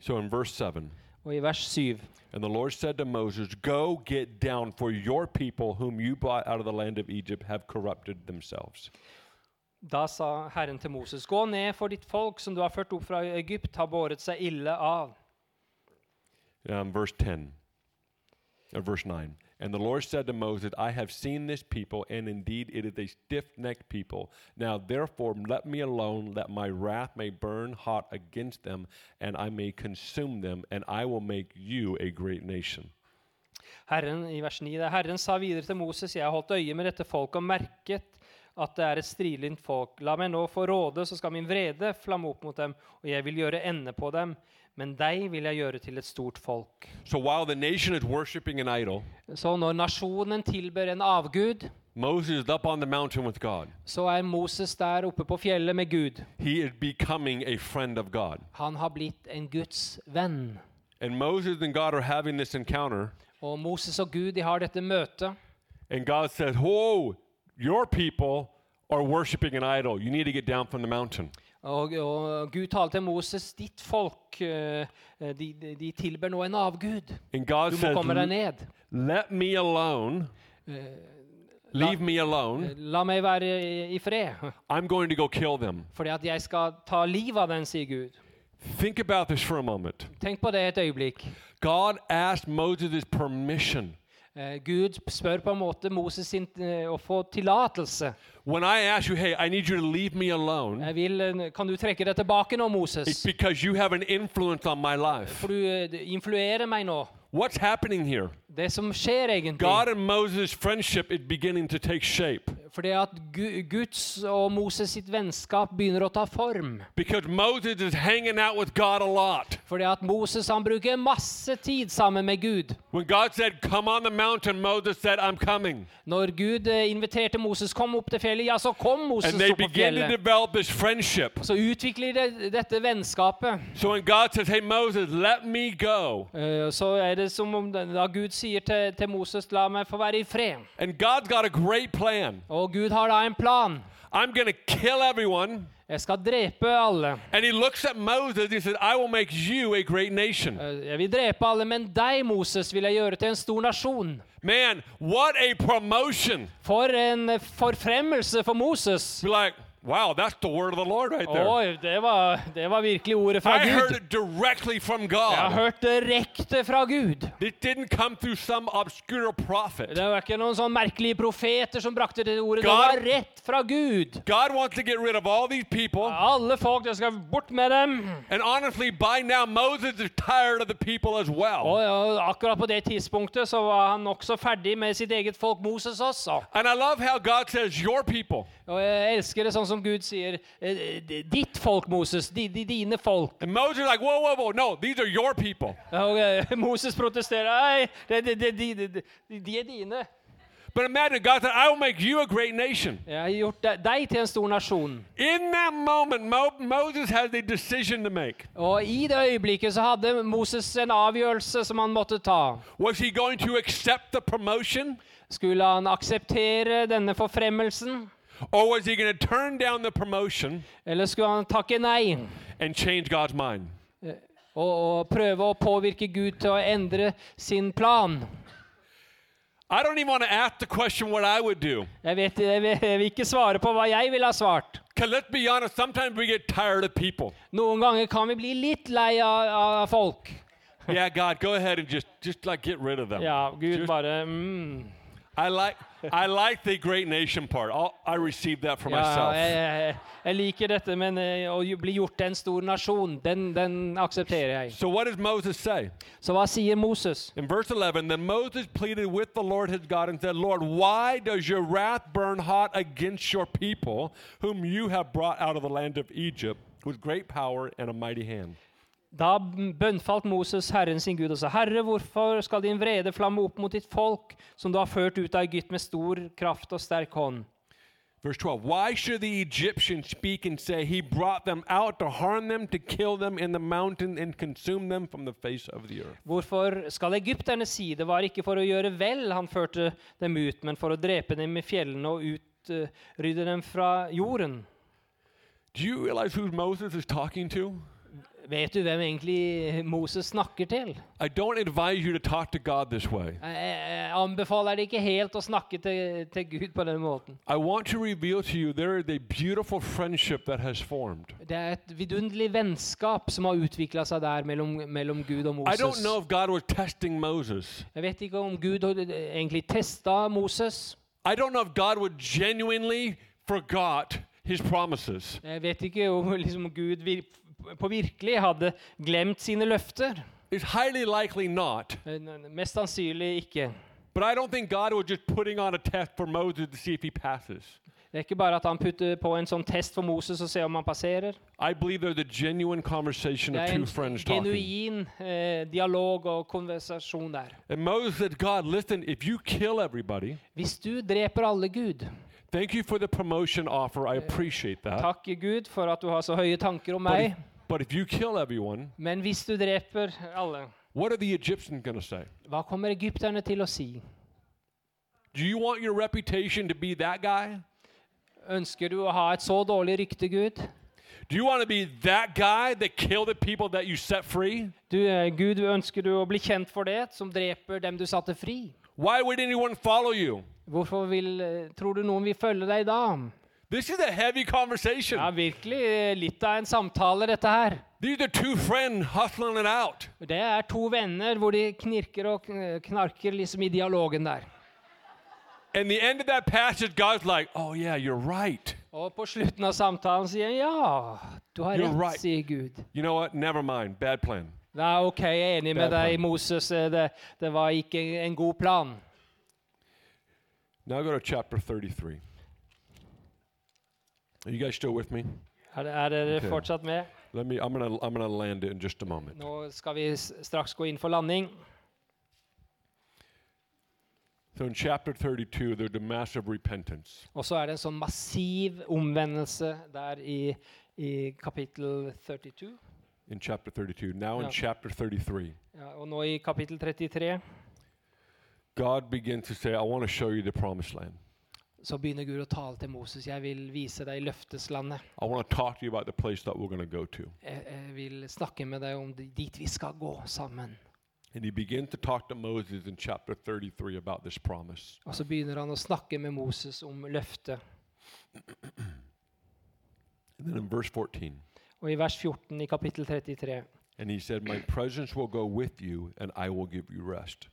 So in verse 7,
Og i vers 7
and the Lord said to Moses, Go get down, for your people, whom you brought out of the land of Egypt, have corrupted themselves.
Da sa Herren til Moses, gå ned, for ditt folk som du har ført opp fra Egypt, har båret seg ille av.
Um, verse 10, uh, verse 9. And the Lord said to Moses, I have seen this people, and indeed it is a stiff necked people. Now therefore let me alone, that my wrath may burn hot against them, and I may consume them, and I will make you a great nation.
Herren, i vers 9, det er Herren sa videre til Moses, jeg har holdt øye med dette folket og merket at det er et strilynt folk. La meg nå få råde, så skal min vrede flamme opp mot dem, og jeg vil gjøre ende på dem. Men deg vil jeg gjøre til et stort folk.
So while the nation is worshiping an idol,
Så når nasjonen tilber en avgud,
Moses is up on the mountain with God.
så er Moses der oppe på fjellet med Gud.
He is becoming a friend of God.
Han har blitt en Guds venn.
And Moses and God are having this encounter,
Og Moses og Gud de har dette møtet.
and God says, Whoa, your people are worshiping an idol. You need to get down from the mountain.
Og, og Gud taler til Moses, ditt folk, eh, de, de, tilber nå en avgud. Du må komme deg ned.
Let me alone. Leave me alone.
La meg være i- fred,
I'm going to go kill them.
fordi at jeg skal ta livet av den, sier Gud.
Think about this for a moment.
Tenk på det et øyeblikk.
God asked Moses permission.
Eh, Gud spør på en måte Moses sin, eh, å få tillatelse.
When I ask you, hey, I need you to leave me alone,
Jeg vil, eh, kan du trekke deg tilbake nå,
it's
Moses?
because you have an influence on my life.
For du eh, influerer meg nå.
What's happening here?
Det som skjer egentlig
God and Moses' friendship is beginning to take shape
Fordi at Gu- Guds og Moses sitt vennskap begynner å ta form.
because Moses is hanging out with God a lot.
Fordi at Moses han bruker masse tid sammen med Gud.
When God said, Come on the mountain, Moses said, I'm coming.
Når Gud eh, inviterte Moses kom opp til fjellet, ja, så kom Moses
And they
opp på
begin to
fjellet.
develop this friendship.
Så utvikler de dette vennskapet.
So when God says, Hey, Moses, let me go,
Eh, Så er det som om da Gud sier til, til Moses, la meg få være i fred.
and God's got a great plan.
Og Gud har da en plan.
I'm going to kill everyone.
Jeg skal drepe alle.
And he looks at Moses, he said, I will make you a great nation.
Eh, Jeg vil drepe alle, men deg, Moses, vil jeg gjøre til en stor nasjon.
Man, what a promotion.
For en forfremmelse for Moses.
Be like, wow, that's the word of the Lord right there.
Oi, det var, det var virkelig ordet fra
I heard it directly from
Jeg har
God.
hørt direkte fra Gud.
It didn't come through some obscure prophet.
Det var ikke noen sånn merkelige profeter som brakte det ordet. Det
God-
var rett fra Gud.
God wants to get rid of all these people.
Alle folk, det skal bort med dem.
And honestly, by now, Moses is tired of the people as well.
Og ja, akkurat på det tidspunktet så var han nokså ferdig med sitt eget folk, Moses også.
And I love how God says, Your people.
Og jeg elsker det sånn som Gud sier, eh, ditt folk, Moses, di, di, dine folk.
And Moses like, Whoa, whoa, whoa. No, these are your people.
Og Moses protesterer, nei, det, det, det, de, de, er dine.
But imagine, God said, I will make you a great nation.
Jeg har gjort deg, deg til en stor nasjon.
In that moment, Mo- Moses had the decision to make.
Og i det øyeblikket så hadde Moses en avgjørelse som han måtte ta.
Was he going to accept the promotion?
Skulle han akseptere denne forfremmelsen,
Or was he going to turn down the promotion
eller skulle han takke nei?
and change God's mind?
Og, og prøve å påvirke Gud til å endre sin plan?
I don't even want to ask the question what I would do.
Jeg, vet, jeg, vil, jeg vil ikke svare på hva jeg ville ha svart.
Because let's be honest, sometimes we get tired of people.
Noen ganger kan vi bli litt lei av, av folk.
yeah, God, go ahead and just, just like get rid of them.
Ja, Gud
Just-
bare mm.
I like, I like the great nation part. I'll, I received that for
Ja,
myself.
jeg, jeg, liker dette, men eh, å bli gjort til en stor nasjon, den, den aksepterer jeg.
So what does Moses say?
Så hva sier Moses?
In verse 11, then Moses pleaded with the Lord his God and said, Lord, why does your wrath burn hot against your people, whom you have brought out of the land of Egypt with great power and a mighty hand?
Da bønnfalt Moses Herren sin Gud og sa, Herre, hvorfor skal din vrede flamme opp mot ditt folk, som du har ført ut av Egypt med stor kraft og sterk hånd?
Verse 12, why should the Egyptians speak and say, He brought them out to harm them, to kill them in the mountain, and consume them from the face of the earth?
Hvorfor skal egypterne si det var ikke for å gjøre vel han førte dem ut, men for å drepe dem i fjellene og utrydde dem fra jorden?
Do you realize who Moses is talking to?
Vet du hvem egentlig Moses snakker til?
I don't advise you to talk to God this way.
Jeg, jeg anbefaler deg ikke helt å snakke til, til Gud på den måten.
I want to reveal to you there is a beautiful friendship that has formed.
Det er et vidunderlig vennskap som har utvikla seg der mellom, mellom Gud og
I don't
Moses.
know if God was testing Moses.
Jeg vet ikke om Gud hadde egentlig testa Moses.
I don't know if God would genuinely forgot his promises.
Jeg vet ikke om liksom, Gud på virkelig hadde glemt sine løfter.
It's highly likely not.
Eh, Mest sannsynlig ikke.
But I don't think God was just putting on a test for Moses to see if he passes.
Det er ikke bare at han putter på en sånn test for Moses og ser om han passerer.
I believe there's a genuine conversation
Det
of
er
two
en
friends talking.
genuin eh, dialog og konversasjon der.
And Moses said, God, listen, if you kill everybody,
Hvis du dreper alle Gud
thank you for the promotion offer. I appreciate that.
Takk Gud for at du har så høye tanker om meg.
But if you kill everyone,
Men hvis du dreper alle,
what are the Egyptians going to say?
hva kommer egypterne til å si?
Do you want your reputation to be that guy?
Ønsker du å ha et så dårlig rykte, Gud?
Do you want to be that guy that killed the people that you set free?
Du, eh, Gud, ønsker du å bli kjent for det, som dreper dem du satte fri?
Why would anyone follow you?
Hvorfor vil, eh, tror du noen vil følge deg da?
This is a heavy conversation.
Ja, virkelig eh, litt av en samtale, dette her.
These are two friends hustling it out.
Det er to venner hvor de knirker og knarker liksom i dialogen der.
And the end of that passage, God's like, oh, yeah, you're right.
Og på slutten av samtalen sier han, ja, du har
You're
rett,
right.
sier Gud.
You know what? Never mind. Bad plan.
Er ok, jeg er enig med
Bad
deg,
plan.
Moses. eh, Det, det var ikke en god plan.
Now go to chapter 33. Are you guys still with me?
Er, er dere
okay.
fortsatt med?
Let me, I'm to I'm gonna land in just a moment.
Nå skal vi straks gå inn for landing.
So in chapter 32, there's a massive repentance.
Og så er det en sånn massiv omvendelse der i, i kapittel 32.
In chapter 32. Now in chapter 33,
Ja, og nå i kapittel 33
God begins to say, I want to show you the promised land.
Så begynner Gud å tale til Moses. Jeg vil vise deg løfteslandet. Jeg, vil snakke med deg om dit vi skal gå sammen.
And he begins to talk to Moses in chapter 33 about this promise.
Og så begynner han å snakke med Moses om løftet.
And then in verse 14,
Og i vers 14 i kapittel 33
and he said, My presence will go with you, and I will give you rest.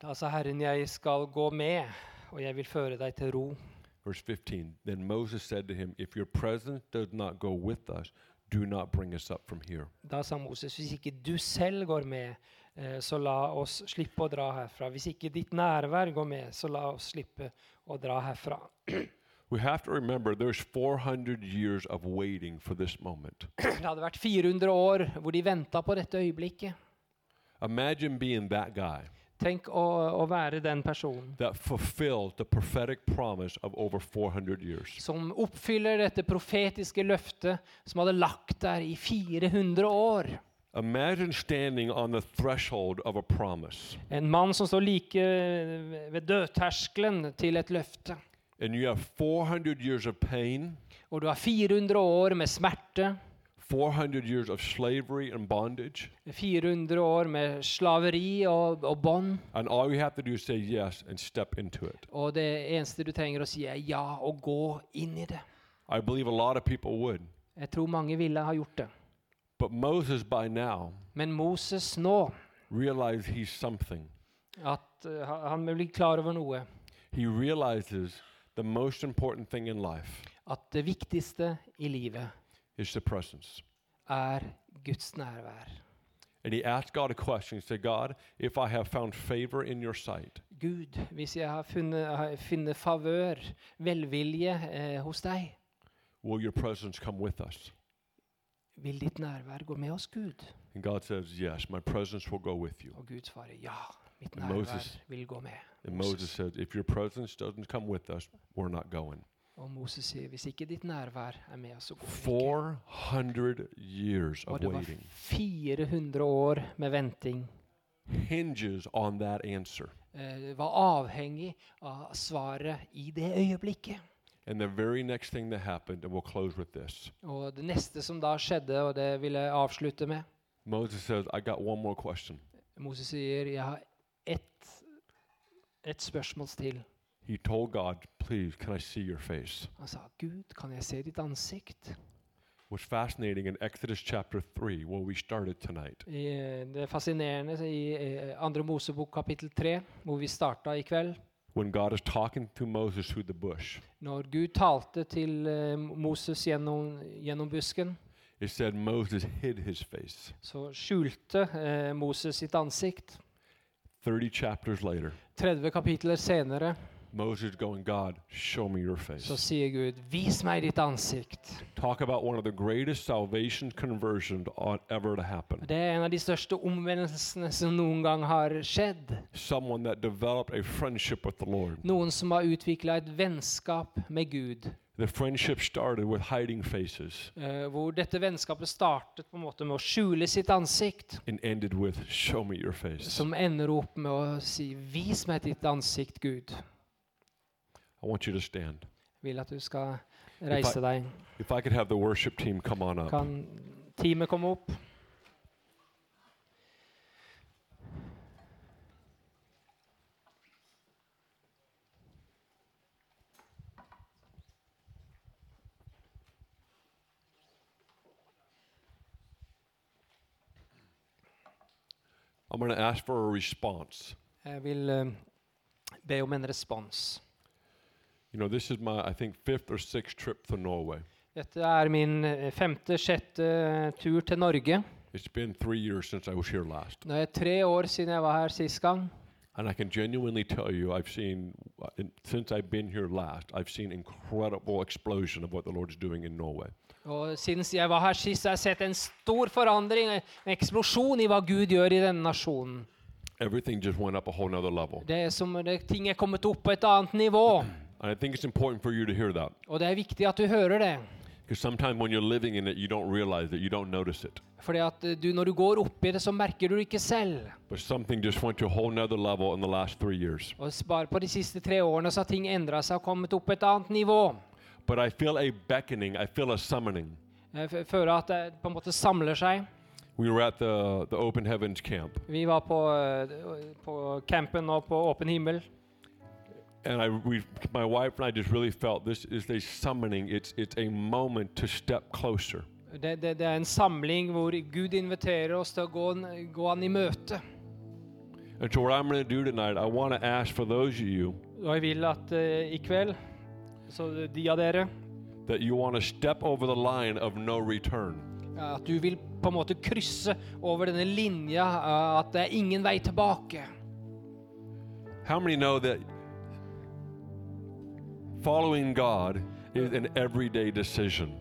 Da sa Herren, jeg skal gå med, og jeg vil føre deg til ro.
Verse 15, then Moses said to him, If your presence does not go with us, do not bring us up from here.
Da sa Moses, hvis ikke du selv går med, eh, så la oss slippe å dra herfra. Hvis ikke ditt nærvær går med, så la oss slippe å dra herfra.
We have to remember there's 400 years of waiting for this moment.
Det hadde vært 400 år hvor de venta på dette øyeblikket.
Imagine being that guy
Tenk å, å være den personen
that fulfilled the prophetic promise of over 400 years.
som oppfyller dette profetiske løftet som hadde lagt der i 400 år.
Imagine standing on the threshold of a promise
En mann som står like ved dødterskelen til et løfte.
and you have 400 years of pain,
Og du har 400 år med smerte,
400 years of slavery and bondage,
400 år med slaveri og, og bånd.
and all you have to do is say yes and step into it.
Og det eneste du trenger å si, er ja, og gå inn i det.
I believe a lot of people would.
Jeg tror mange ville ha gjort det.
But Moses, by now,
Men Moses nå,
realized he's something.
at uh, han blir klar over noe.
He realizes the most important thing in life
At det viktigste i livet
is the presence.
er Guds.
And he asked God a question. He said, God, if I have found favor in your sight,
Gud, hvis jeg har funnet, funnet favør, velvilje eh, hos deg,
will your presence come with us?
vil ditt nærvær gå med oss, Gud?
And God says, Yes, my presence will go with you.
Og Gud svarer ja, mitt
And
nærvær
Moses-
vil gå med.
And Moses said, If your presence doesn't come with us, we're not going.
Og Moses sier, hvis ikke ditt nærvær er med oss, så går vi ikke.
400
Og det var 400 år med venting.
hinges on that answer.
Eh, var avhengig av svaret i det øyeblikket.
And the very next thing that happened, and we'll close with this
Og det neste som da skjedde, og det vil jeg avslutte med
Moses says, I got one more question.
Moses sier, 'Jeg har ett, ett spørsmål til'.
He told God, Please, can I see your face?
Han sa, 'Gud, kan jeg se ditt ansikt?'
What's fascinating in Exodus chapter 3, where we started tonight,
I, det er fascinerende i andre Mosebok kapittel 3, hvor vi starta i kveld.
when God is talking to Moses through the bush,
Når Gud talte til eh, Moses gjennom, gjennom busken,
it said Moses hid his face.
så skjulte eh, Moses sitt ansikt.
30 chapters later,
30 kapitler senere
Moses going, God, show me your
så sier Gud, 'Vis meg ditt ansikt'.
Talk about one of the greatest salvation conversions on ever to happen.
Det er en av de største omvendelsene som noen gang har skjedd.
Someone that developed a friendship with the Lord.
Noen som har utvikla et vennskap med Gud.
The friendship started with hiding faces
Uh, hvor dette vennskapet startet på en måte med å skjule sitt ansikt.
and ended with, show me your face.
Som ender opp med å si 'Vis meg ditt ansikt, Gud'.
I want you to stand.
Vil at du skal reise deg.
If I could have the worship team come on up.
Kan teamet komme opp?
I'm going to ask for a response.
Jeg vil eh, be om en respons.
You know, this is my, I think, fifth or sixth trip to Norway.
Dette er min eh, femte, sjette eh, tur til Norge.
It's been three years since I was here last.
Det er tre år siden jeg var her sist gang.
And I can genuinely tell you, I've seen, uh, in, since I've been here last, I've seen incredible explosion of what the Lord is doing in Norway.
Og siden jeg var her sist, har jeg sett en stor forandring, en eksplosjon i hva Gud gjør i denne nasjonen.
Everything just went up a whole nother level.
Det er som det, ting er kommet opp på et annet nivå.
And I think it's important for you to hear that.
Og det er viktig at du hører det.
Because sometimes when you're living in it, you don't realize it, you don't notice it.
Fordi at eh, du, når du går opp i det, så merker du det ikke selv.
But something just went to a whole nother level in the last three years.
Og bare på de siste tre årene så har ting endra seg og kommet opp et annet nivå.
But I feel a beckoning, I feel a summoning.
Jeg f- føler at det på en måte samler seg.
We were at the, the Open Heavens camp,
Vi var på, eh, på campen nå på Åpen himmel.
And I, we, my wife and I just really felt this is a summoning. It's, it's a moment to step closer.
Det, det, det er en samling hvor Gud inviterer oss til å gå, gå han i møte.
And so, what I'm going to do tonight, I want to ask for those of you
Og jeg vil at eh, i kveld, så de av dere,
that you want to step over the line of no return.
at du vil på en måte krysse over denne linja, eh, at det er ingen vei tilbake.
How many know that following God is an everyday decision?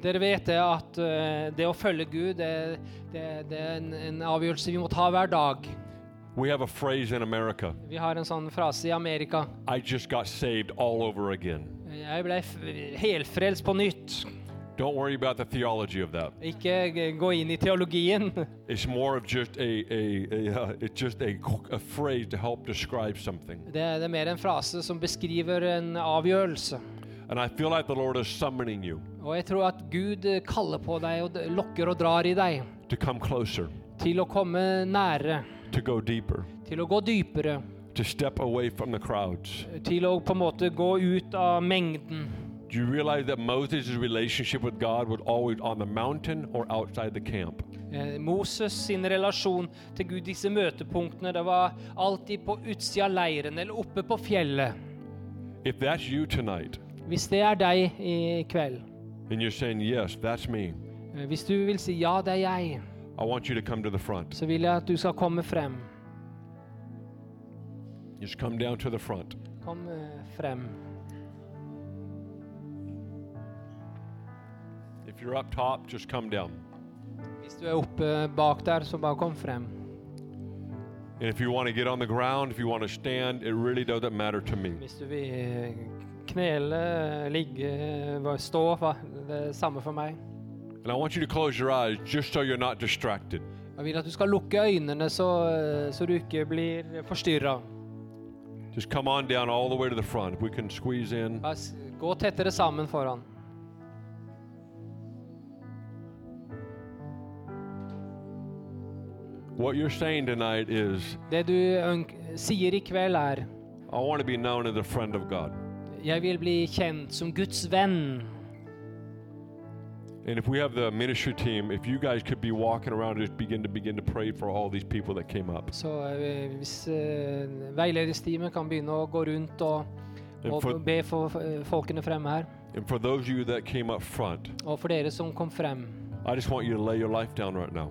Dere vet det at eh, det å følge Gud, det, det, det er en, en avgjørelse vi må ta hver dag.
We have a phrase in America
Vi har en sånn frase i Amerika.
I just got saved all over again.
Jeg ble helfrelst på nytt.
Don't worry about the theology of that.
Ikke gå inn i teologien.
It's more of just a, a, a a it's just a, a phrase to help describe something.
Det, det er mer en frase som beskriver en avgjørelse.
And I feel like the Lord is summoning you
Og jeg tror at Gud kaller på deg og lokker og drar i deg
to come closer,
til å komme nære,
to go deeper,
til å gå dypere,
to step away from the crowds.
til å på en måte gå ut av mengden.
Do you realize that Moses' relationship with God was always on the mountain or outside the camp?
Eh, Moses sin relasjon til Gud, disse møtepunktene, det var alltid på utsida av leiren eller oppe på fjellet.
If that's you tonight,
Hvis det er deg i kveld,
and you're saying, Yes, that's me,
eh, hvis du vil si ja, det er jeg,
I want you to come to the front.
så vil jeg at du skal komme frem.
Just come down to the front.
Kom eh, frem.
If you're up top, just come down.
Hvis du er oppe bak der, så bare kom frem.
And if you want to get on the ground, if you want to stand, it really doesn't matter to me.
Hvis du vil knele, ligge, stå, det er samme for meg.
And I want you to close your eyes just so you're not distracted.
Jeg vil at du skal lukke øynene så, så du ikke blir forstyrra.
Just come on down all the way to the front. We can squeeze in.
Gå tettere sammen foran.
What you're saying tonight is,
Det du sier i kveld, er
I want to be known as a friend of God.
Jeg vil bli kjent som Guds venn.
And if we have the ministry team, if you guys could be walking around and just begin to begin to pray for all these people that came up.
Så eh, hvis veiledningsteamet kan begynne å gå rundt og,
And
og
for,
be for eh, folkene fremme her,
and for those of you that came up front,
og for dere som kom frem,
I just want you to lay your life down right now.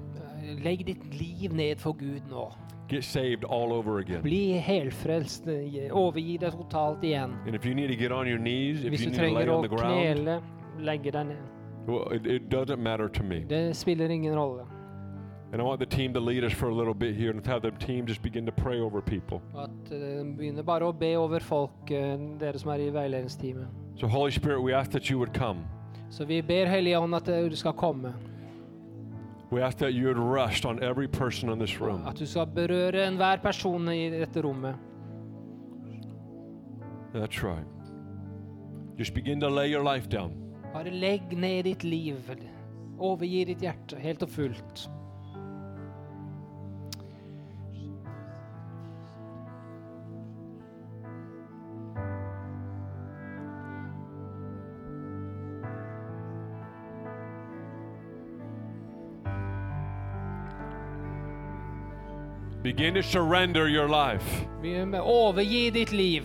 Legg ditt liv ned for Gud nå.
Get saved all over again.
Bli helfrelst. eh, Overgi deg totalt igjen.
And if you need to get on your knees, if
Hvis
you
du
need to lay
trenger å
on the ground,
knele, legge deg ned.
well, it, it doesn't matter to me.
Det spiller ingen rolle.
And I want the team to lead us for a little bit here and have the team just begin to pray over people.
At eh, begynner bare å be over folk, eh, dere som er i veiledningsteamet.
So, Holy Spirit, we ask that you would come.
Så vi ber Hellige Ånd at du skal komme.
We ask that you would rest on every person in this room.
At du skal berøre enhver person i dette rommet.
That's right. Just begin to lay your life down.
Bare legg ned ditt liv. Overgi ditt hjerte helt og fullt.
Begin to surrender your life.
Overgi ditt liv.